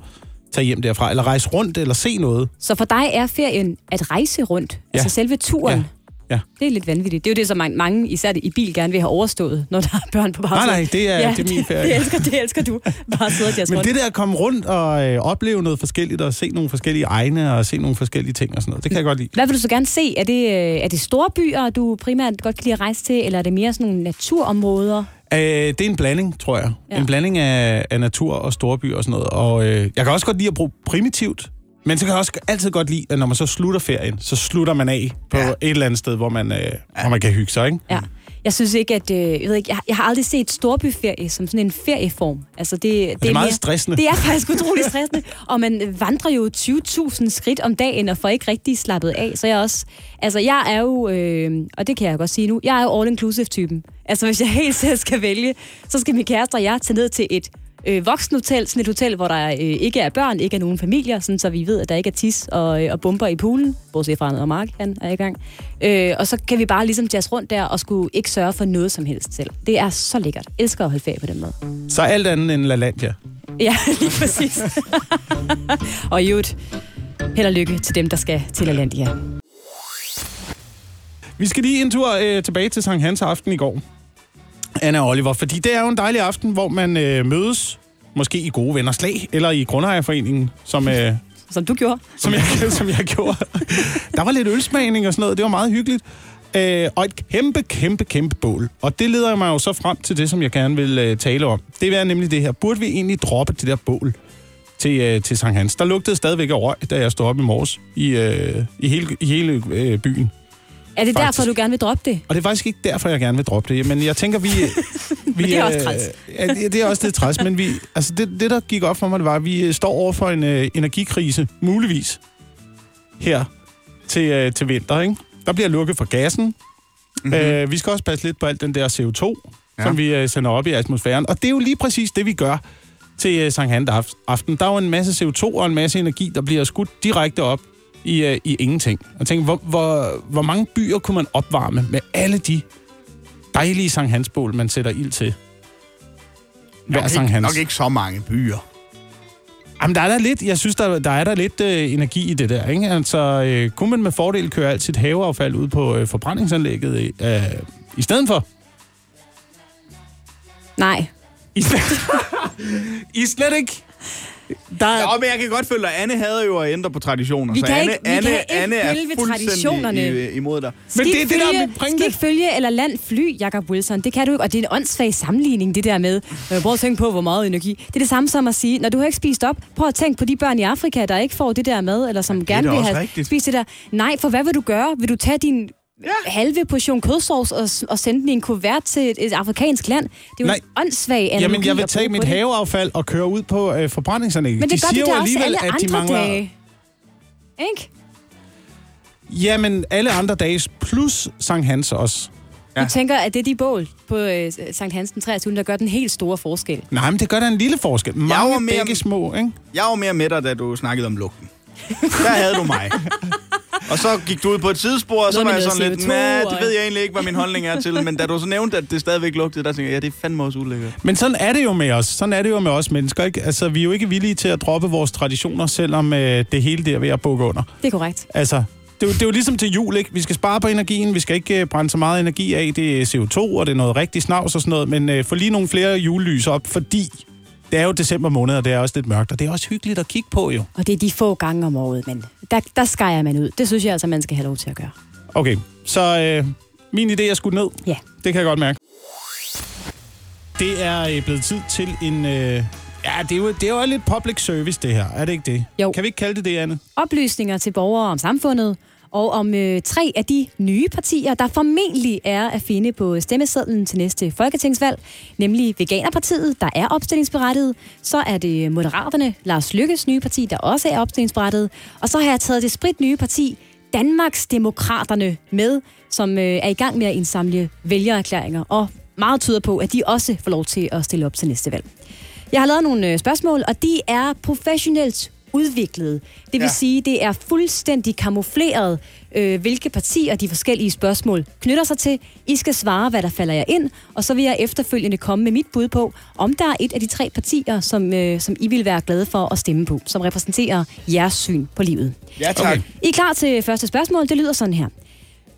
tage hjem derfra, eller rejse rundt, eller se noget. Så for dig er ferien at rejse rundt, ja. altså selve turen. Ja. Ja. Det er lidt vanvittigt. Det er jo det, som mange, især i bil, gerne vil have overstået, når der er børn på bagsædet. Nej, nej, det er- det er min ferie. Det, elsker, det elsker du. Bare sidde og Men rundt. det der at komme rundt og øh, opleve noget forskelligt, og se nogle forskellige egne, og se nogle forskellige ting og sådan noget, det kan jeg godt lide. Hvad vil du så gerne se? Er det, øh, er det store byer, du primært godt kan lide at rejse til, eller er det mere sådan nogle naturområder? Øh, det er en blanding, tror jeg. Ja. Ja. En blanding af, af natur og storbyer og sådan noget. Og øh, jeg kan også godt lide at bruge primitivt, men så kan jeg også altid godt lide, at når man så slutter ferien, så slutter man af på Ja. et eller andet sted, hvor man, øh, hvor man kan hygge sig, ikke? Ja. Jeg synes ikke, at... Øh, jeg, ved ikke, jeg, har- jeg har aldrig set storbyferie som sådan en ferieform. Altså, det, det, Det er meget mere- stressende. Det er faktisk utrolig stressende. Og man vandrer jo 20.000 skridt om dagen og får ikke rigtig slappet af. Så jeg er også... Altså, jeg er jo... Øh, og det kan jeg godt sige nu. Jeg er jo all-inclusive-typen. Altså, hvis jeg helt selv skal vælge, så skal min kæreste og jeg tage ned til et øh, voksenhotel, sådan et hotel, hvor der øh, ikke er børn, ikke er nogen familier, sådan, så vi ved, at der ikke er tis og, øh, og bomber i poolen, bortset fra når Mark han er i gang. Øh, og så kan vi bare ligesom jazz rundt der og skulle ikke sørge for noget som helst selv. Det er så lækkert. Elsker at holde ferie på den måde. Så alt andet end LaLandia. Ja, lige præcis. og i øvrigt, held og lykke til dem, der skal til Alandia. Vi skal lige en tur øh, tilbage til Sankt Hans aften i går. Anna og Oliver, fordi det er jo en dejlig aften, hvor man øh, mødes, måske i gode venner slag, eller i Grundejerforeningen, som, øh, Som du gjorde. som, jeg, som jeg gjorde. Der var lidt ølsmagning og sådan noget, det var meget hyggeligt. Øh, og et kæmpe, kæmpe, kæmpe bål. Og det leder mig jo så frem til det, som jeg gerne vil øh, tale om. Det er nemlig det her. Burde vi egentlig droppe det der bål til, øh, til Sankt Hans? Der lugtede stadigvæk af røg, da jeg stod op i morges i, øh, i hele, i hele øh, byen. Er det Faktisk. derfor, du gerne vil droppe det? Og det er faktisk ikke derfor, jeg gerne vil droppe det. Men jeg tænker, vi... vi det er også øh, træls. Ja, det det er også lidt træls, men vi, altså det, det, der gik op for mig, det var, at vi øh, står over for en øh, energikrise, muligvis, her til, øh, til vinter. Ikke? Der bliver lukket for gassen. Mm-hmm. Øh, vi skal også passe lidt på alt den der CO2, ja. Som vi øh, sender op i atmosfæren. Og det er jo lige præcis det, vi gør til øh, Sankt Hans aften. Der er jo en masse CO2 og en masse energi, der bliver skudt direkte op i, øh, i ingenting. Og tænk, hvor, hvor, hvor mange byer kunne man opvarme med alle de dejlige Sankt Hansbål, man sætter ild til? Hver Nok Sankt ikke, Hans. nok ikke så mange byer. Jamen, der er der lidt, jeg synes, der, der er der lidt øh, energi i det der, ikke? Altså, øh, kunne man med fordel køre alt sit haveaffald ud på øh, forbrændingsanlægget øh, i stedet for? Nej. I slet, I slet ikke. Der er, Nå, men jeg kan godt føle, at Anne havde jo at ændre på traditioner. Vi så kan Anne, ikke- vi Anne, kan ikke Anne er følge fuldstændig traditionerne. i, imod dig. Men det er det, der er følge, mit pointe. Skal ikke følge eller land fly, Jacob Wilson. Det kan du ikke, og det er en åndssvag sammenligning, det der med, øh, prøv at tænke på, hvor meget energi. Det er det samme som at sige, når du har ikke spist op, prøv at tænke på de børn i Afrika, der ikke får det der mad, eller som gerne da vil have rigtigt. spist det der. Nej, for hvad vil du gøre? Vil du tage din Ja. halve portion kødsovs og, og sende den i en kuvert til et, et afrikansk land? Det er jo Nej. en åndssvag analogi jamen, jeg vil tage mit det. haveaffald og køre ud på øh, forbrændingsanlægget. Men det de gør siger de jo alligevel, alle at de andre mangler... dage. Ikke? Jamen, alle andre dage plus Sankt Hans også. Ja. Du tænker, at det er de bål på øh, Sankt Hans den 23. der gør den helt store forskel. Nej, men det gør da en lille forskel. var Mange mere- begge små, ikke? Jeg var mere med dig, da du snakkede om lugten. Der havde du mig. Og så gik du ud på et sidespor, og så var jeg sådan lidt, CO2 nej, det ved jeg egentlig ikke, hvad min holdning er til. Men da du så nævnte, at det stadigvæk lugtede, der tænkte jeg, ja, det er fandme også ulækkert. Men sådan er det jo med os. Sådan er det jo med os mennesker, ikke? Altså, vi er jo ikke villige til at droppe vores traditioner, selvom øh, det hele der er ved at bukke under. Det er korrekt. Altså, det er, jo, det er jo ligesom til jul, ikke? Vi skal spare på energien, vi skal ikke øh, brænde så meget energi af. Det er CO2, og det er noget rigtig snavs og sådan noget, men øh, få lige nogle flere julelys op, fordi Det er jo december måned, og det er også lidt mørkt, og det er også hyggeligt at kigge på jo. Og det er de få gange om året, men der, der skærer man ud. Det synes jeg altså, man skal have lov til at gøre. Okay, så øh, min idé er skudt ned. Ja. Det kan jeg godt mærke. Det er øh, blevet tid til en... Øh, ja, det er, jo, det er jo lidt public service, det her. Er det ikke det? Jo. Kan vi ikke kalde det det, Anne? Oplysninger til borgere om samfundet, og om øh, tre af de nye partier, der formentlig er at finde på stemmesedlen til næste folketingsvalg, nemlig Veganerpartiet, der er opstillingsberettiget, så er det Moderaterne, Lars Lykkes nye parti, der også er opstillingsberettiget, og så har jeg taget det sprit nye parti, Danmarks Demokraterne, med, som øh, er i gang med at indsamle vælgererklæringer, og meget tyder på, at de også får lov til at stille op til næste valg. Jeg har lavet nogle øh, spørgsmål, og de er professionelt udviklet. Det vil. Ja. sige, det er fuldstændig kamufleret, øh, hvilke partier de forskellige spørgsmål knytter sig til. I skal svare, hvad der falder jer ind, og så vil jeg efterfølgende komme med mit bud på, om der er et af de tre partier, som, øh, som I vil være glade for at stemme på, som repræsenterer jeres syn på livet. Ja, tak. Okay. I er klar til første spørgsmål? Det lyder sådan her.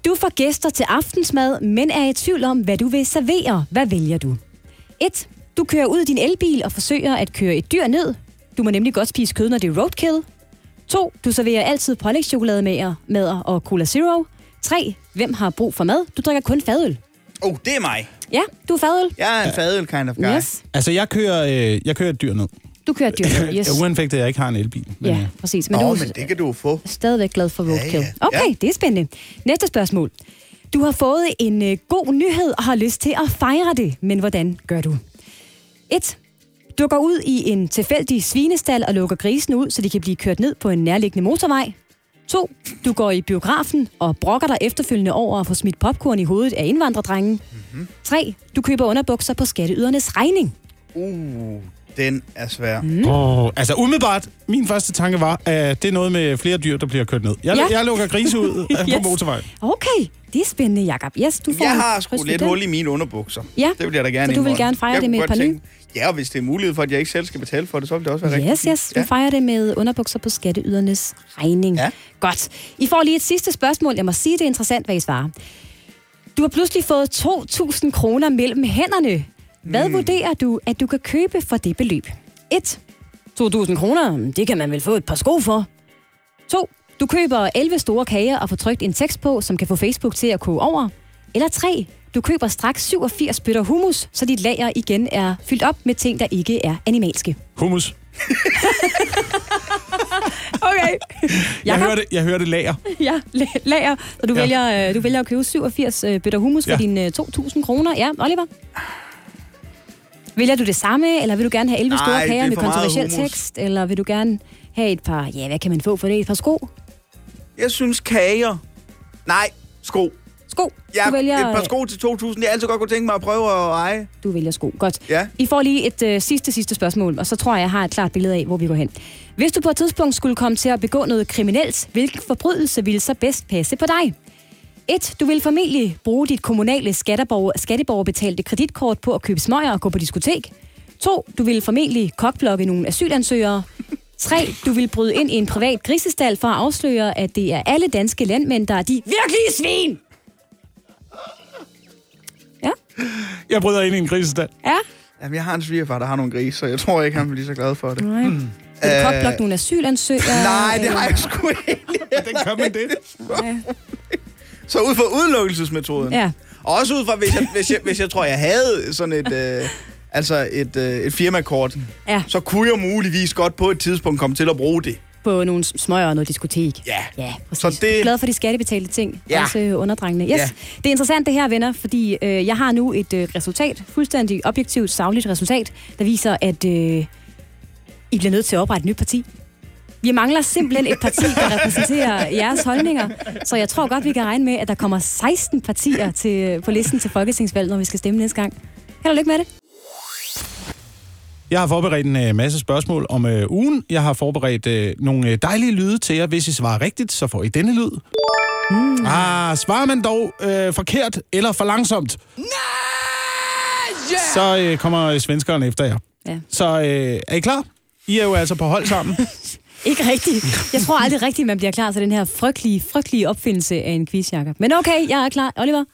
Du får gæster til aftensmad, men er i tvivl om, hvad du vil servere. Hvad vælger du? 1. Du kører ud i din elbil og forsøger at køre et dyr ned. Du må nemlig godt spise kød, når det er roadkill. 2. Du serverer altid pålægschokolade med, med og Cola Zero. 3. Hvem har brug for mad? Du drikker kun fadøl. Oh, det er mig. Ja, du er fadøl. Jeg er en fadøl kind of guy. Yes. Altså, jeg kører, øh, jeg kører et dyr ned. Du kører et dyr ned. Yes. Uanfægtet, at jeg ikke har en elbil. Men, Ja, øh, præcis. Men Nå, du men det kan du få. stadigvæk glad for roadkill. ja. Okay, Ja. det er spændende. Næste spørgsmål. Du har fået en øh, god nyhed og har lyst til at fejre det, men hvordan gør du? 1. Du går ud i en tilfældig svinestal og lukker grisene ud, så de kan blive kørt ned på en nærliggende motorvej. 2. Du går i biografen og brokker dig efterfølgende over at få smidt popcorn i hovedet af indvandrerdrengen. 3. Du køber underbukser på skatteydernes regning. Uh, den er svær. Mm. Åh, altså umiddelbart, min første tanke var, at det er noget med flere dyr, der bliver kørt ned. Jeg, Ja. jeg lukker grise ud yes. på motorvejen. Okay, det er spændende, Jacob. Yes, du får Jeg har sgu lidt hul i mine underbukser. Ja, Det vil jeg da gerne så du vil gerne fejre Jeg det med et par nye? Ja, og hvis det er mulighed for, at jeg ikke selv skal betale for det, så vil det også være Yes, rigtigt. yes. Du Ja. fejrer det med underbukser på skatteydernes regning. Ja. Godt. I får lige et sidste spørgsmål. Jeg må sige, det er interessant, hvad I svarer. Du har pludselig fået 2.000 kroner mellem hænderne. Hvad mm. vurderer du, at du kan købe for det beløb? 1. 2.000 kroner, det kan man vel få et par sko for. 2. Du køber 11 store kager og får trykt en tekst på, som kan få Facebook til at koge over. Eller 3. Du køber straks 87 bøtter hummus, så dit lager igen er fyldt op med ting, der ikke er animalske. Hummus. Okay. Jeg hørte, jeg hørte lager. Ja, la- lager. Så du, Ja. vælger, øh, du vælger at købe 87 øh, bøtter hummus for Ja. dine øh, 2.000 kroner. Ja, Oliver? Vælger du det samme, eller vil du gerne have 11 Nej, store det kager er med kontroversiel tekst? Eller vil du gerne have et par, ja, hvad kan man få for det? Et par sko? Jeg synes kager... Nej, sko. Sko. Ja, du, vælger, et par sko til 2.000. Jeg altid godt kunne tænke mig at prøve at eje. du vælger sko. Godt. Ja. I får lige et øh, sidste, sidste spørgsmål, og så tror jeg, jeg har et klart billede af, hvor vi går hen. Hvis du på et tidspunkt skulle komme til at begå noget kriminelt, hvilken forbrydelse ville så bedst passe på dig? 1. Du vil formentlig bruge dit kommunale skatteborger, skatteborgerbetalte kreditkort på at købe smøger og gå på diskotek. 2. Du vil formentlig kokblokke nogle asylansøgere. 3. Du vil bryde ind i en privat grisestal for at afsløre, at det er alle danske landmænd, der er de virkelige svin. Jeg bryder ind i en grisestand. ja. Jamen, jeg har en svigerfar, der har nogle grise, så jeg tror ikke, han bliver så glad for det. Nej. Vil du Øh, kokblokke nogle asylansøgere? Nej, det har jeg sgu ikke. Den gør man det. Så ud fra udelukkelsesmetoden. Ja. Og også ud fra, hvis jeg, hvis jeg, hvis jeg tror, jeg havde sådan et, øh, altså et, øh, et firmakort, Ja. så kunne jeg muligvis godt på et tidspunkt komme til at bruge det. På nogle smøger og noget diskotek. Ja. Ja, præcis. Så det-. Glad for de skattebetalte ting. Ja. Også øh, underdrengene. Yes. Ja. Ja. Det er interessant det her, venner, fordi øh, jeg har nu et øh, resultat, fuldstændig objektivt, savligt resultat, der viser, at øh, I bliver nødt til at oprette et nyt parti. Vi mangler simpelthen et parti, der repræsenterer jeres holdninger. Så jeg tror godt, vi kan regne med, at der kommer 16 partier til, på listen til Folketingsvalget, når vi skal stemme næste gang. Held og lykke med det. Jeg har forberedt en øh, masse spørgsmål om øh, ugen. Jeg har forberedt øh, nogle øh, dejlige lyde til jer. Hvis I svarer rigtigt, så får I denne lyd. Mm. Ah, svarer man dog øh, forkert eller for langsomt, Nej! Yeah! så øh, kommer svenskerne efter jer. Ja. Så øh, er I klar? I er jo altså på hold sammen. Ikke rigtigt. Jeg tror aldrig rigtigt, man bliver klar til den her frygtelige, frygtelige opfindelse af en quiz, Jacob. Men okay, jeg er klar. Oliver?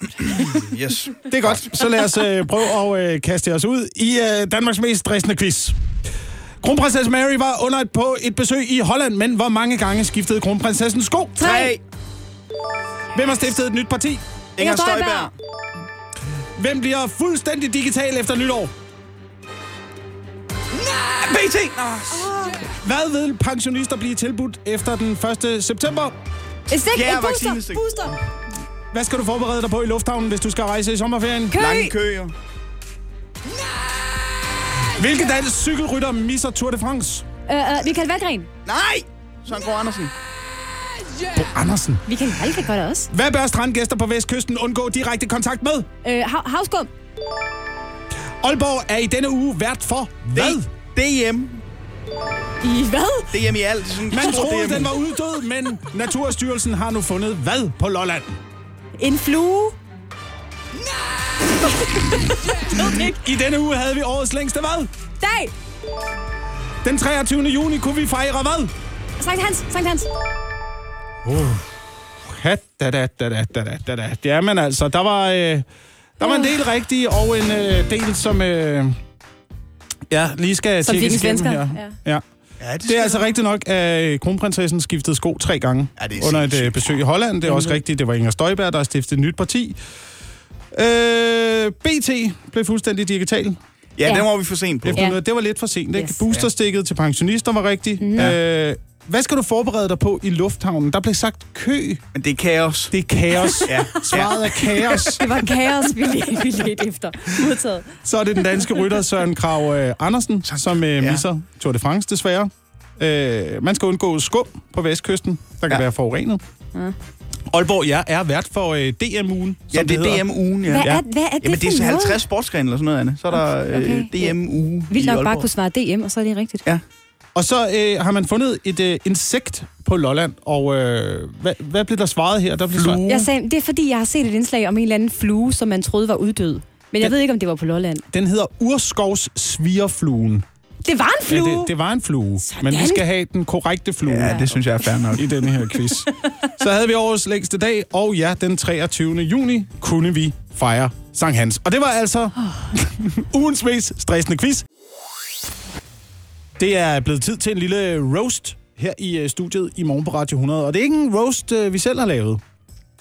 Yes. Det er godt. Så lad os øh, prøve at øh, kaste os ud i øh, Danmarks mest stressende quiz. Kronprinsesse Mary var under et, på et besøg i Holland, men hvor mange gange skiftede kronprinsessen sko? Tre. Hvem har stiftet et nyt parti? Inger Støjberg. Hvem bliver fuldstændig digital efter nytår? BT. Hvad vil pensionister blive tilbudt efter den 1. september? Et stik, Fjerde et booster, booster. Hvad skal du forberede dig på i lufthavnen, hvis du skal rejse i sommerferien? Kø. Lange køer. Hvilke dansk cykelrytter misser Tour de France? Øh, øh, Michael Valgren. Nej! Søren Kro Andersen. Bo Andersen. Michael Valgren gør det også. Hvad bør strandgæster på Vestkysten undgå direkte kontakt med? Øh, hav, havskum. Aalborg er i denne uge vært for hvad? DM. I hvad? DM i alt. Man troede, DM. den var uddød, men Naturstyrelsen har nu fundet hvad på Lolland? En flue. I denne uge havde vi årets længste hvad? Dag. Den 23. juni kunne vi fejre hvad? Sankt Hans. Sankt Hans. Ha, da, da, da, da, da, da, da. Jamen altså, der var, øh, der var en del rigtige, og en øh, del, som... Øh, ja, lige skal Som tjekkes igennem her. Ja. Ja. Ja, Det er altså rigtigt nok, at kronprinsessen skiftede sko tre gange Ja, det er under et øh, besøg i Holland. Det er også rigtigt, det var Inger Støjberg, der har stiftet et nyt parti. Øh, BT blev fuldstændig digital. Ja, Ja. den var vi for sent på. Efter Ja. Det var lidt for sent. Ikke? Yes. Boosterstikket til pensionister var rigtigt. Mm. Øh, hvad skal du forberede dig på i lufthavnen? Der blev sagt kø. Men det er kaos. Det er kaos. Ja. Svaret er kaos. Det var kaos, vi ledte, vi ledte efter. Modtaget. Så er det den danske rytter Søren Krav øh, Andersen, som øh, Ja. misser Tour de France desværre. Øh, man skal undgå skum på vestkysten, der kan Ja. være forurenet. Aalborg, ja, er vært for øh, DM-ugen, Ja, det er DM-ugen, ja. Hvad, Ja. er, hvad er det Jamen, det er for så noget? 50 sportsgrene eller sådan noget, Anne. Så er der Okay. øh, Ja. DM-uge Vildt i nok bare Aalborg. kunne svare DM, og så er det rigtigt. Ja. Og så øh, har man fundet et øh, insekt på Lolland, og øh, hvad, hvad blev der svaret her? Der blev svaret, Jeg sagde, det er fordi, jeg har set et indslag om en eller anden flue, som man troede var uddød. Men jeg Den- ved ikke, om det var på Lolland. den hedder urskovs svigerfluen. Det var en flue! Ja, det, det var en flue, men vi skal have den korrekte flue. Ja, det synes jeg er fair nok. i denne her quiz. Så havde vi årets længste dag, og ja, den 23. juni kunne vi fejre Sankt Hans. Og det var altså ugens mest stressende quiz. Det er blevet tid til en lille roast her i øh, studiet i morgen på Radio 100. Og det er ikke en roast, øh, vi selv har lavet.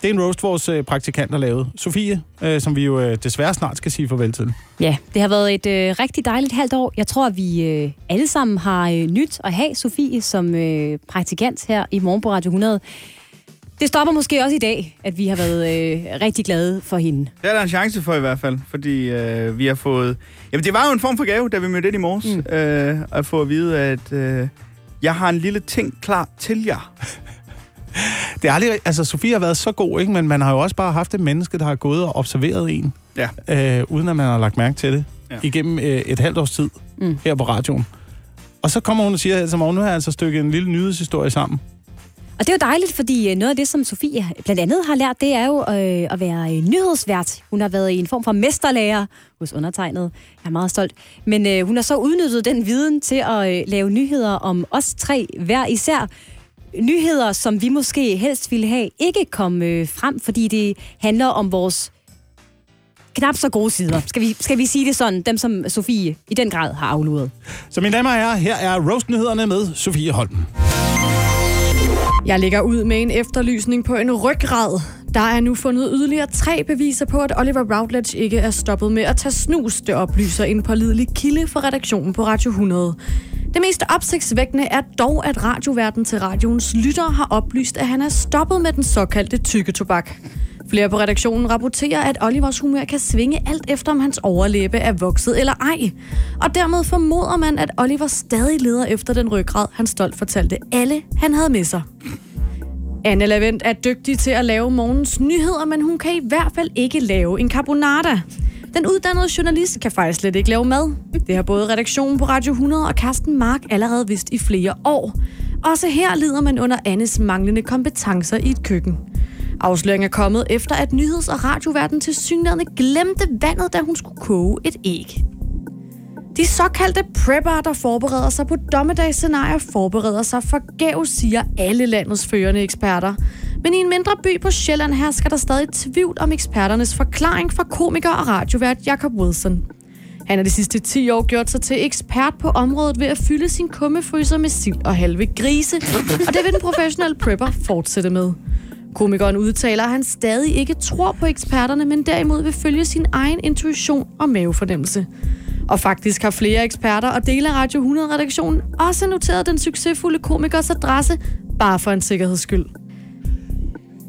Det er en roast, vores øh, praktikant har lavet. Sofie, øh, som vi jo øh, desværre snart skal sige farvel til. Ja, det har været et øh, rigtig dejligt halvt år. Jeg tror, at vi øh, alle sammen har øh, nyt at have Sofie som øh, praktikant her i morgen på Radio 100. Det stopper måske også i dag, at vi har været øh, rigtig glade for hende. Det er der en chance for i hvert fald, fordi øh, vi har fået... Jamen, det var jo en form for gave, da vi mødte ind i morges, mm. øh, at få at vide, at øh, jeg har en lille ting klar til jer. Det er aldrig, altså Sofie har været så god, ikke? men man har jo også bare haft et menneske, der har gået og observeret en, Ja. øh, uden at man har lagt mærke til det, ja. Igennem øh, et halvt års tid Mm. her på radioen. Og så kommer hun og siger, altså, morgen, nu har jeg altså stykket en lille nyhedshistorie sammen. Og det er jo dejligt, fordi øh, noget af det, som Sofie blandt andet har lært, det er jo øh, at være øh, nyhedsvært. Hun har været i en form for mesterlærer hos undertegnet. Jeg er meget stolt. Men øh, hun har så udnyttet den viden til at øh, lave nyheder om os tre hver især. Nyheder, som vi måske helst ville have ikke kom øh, frem, fordi det handler om vores knap så gode sider. Skal vi, skal vi sige det sådan? Dem, som Sofie i den grad har afluret. Så mine damer og herrer, her er roast-nyhederne med Sofie Holm. Jeg lægger ud med en efterlysning på en ryggrad. Der er nu fundet yderligere tre beviser på, at Oliver Routledge ikke er stoppet med at tage snus, det oplyser en pålidelig kilde for redaktionen på Radio 100. Det mest opsigtsvækkende er dog, at radioverden til radioens lytter har oplyst, at han er stoppet med den såkaldte tykketobak. Flere på redaktionen rapporterer, at Olivers humør kan svinge alt efter, om hans overlæbe er vokset eller ej. Og dermed formoder man, at Oliver stadig leder efter den ryggrad, han stolt fortalte alle, han havde med sig. Anne Lavendt er dygtig til at lave morgens nyheder, men hun kan i hvert fald ikke lave en carbonara. Den uddannede journalist kan faktisk slet ikke lave mad. Det har både redaktionen på Radio 100 og Carsten Mark allerede vidst i flere år. Også her lider man under Annes manglende kompetencer i et køkken. Afsløringen er kommet efter, at nyheds- og radioverden til synligheden glemte vandet, da hun skulle koge et æg. De såkaldte prepper, der forbereder sig på dommedagsscenarier, forbereder sig forgæves, siger alle landets førende eksperter. Men i en mindre by på Sjælland her skal der stadig tvivl om eksperternes forklaring fra komiker og radiovært Jacob Wilson. Han har de sidste 10 år gjort sig til ekspert på området ved at fylde sin kummefryser med sild og halve grise, og det vil den professionelle prepper fortsætte med. Komikeren udtaler, at han stadig ikke tror på eksperterne, men derimod vil følge sin egen intuition og mavefornemmelse. Og faktisk har flere eksperter og dele af Radio 100-redaktionen også noteret den succesfulde komikers adresse, bare for en sikkerheds skyld.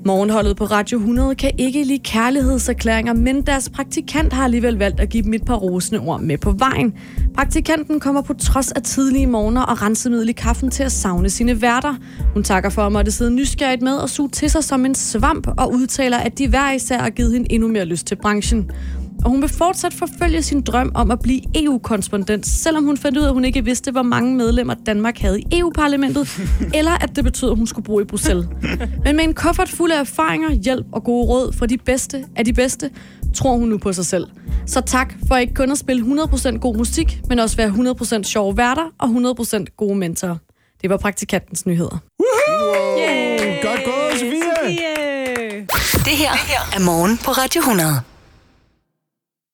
Morgenholdet på Radio 100 kan ikke lide kærlighedserklæringer, men deres praktikant har alligevel valgt at give dem et par rosende ord med på vejen. Praktikanten kommer på trods af tidlige morgener og rensemiddel i kaffen til at savne sine værter. Hun takker for at måtte sidde nysgerrigt med og suge til sig som en svamp og udtaler, at de hver især har givet hende endnu mere lyst til branchen. Og hun vil fortsat forfølge sin drøm om at blive EU-korrespondent, selvom hun fandt ud af, at hun ikke vidste, hvor mange medlemmer Danmark havde i EU-parlamentet, eller at det betød, at hun skulle bo i Bruxelles. Men med en kuffert fuld af erfaringer, hjælp og gode råd fra de bedste af de bedste, tror hun nu på sig selv. Så tak for ikke kun at spille 100% god musik, men også være 100% sjove værter og 100% gode mentorer. Det var praktikantens nyheder. Godt gået, Sofie! Yeah. Det her er morgen på Radio 100.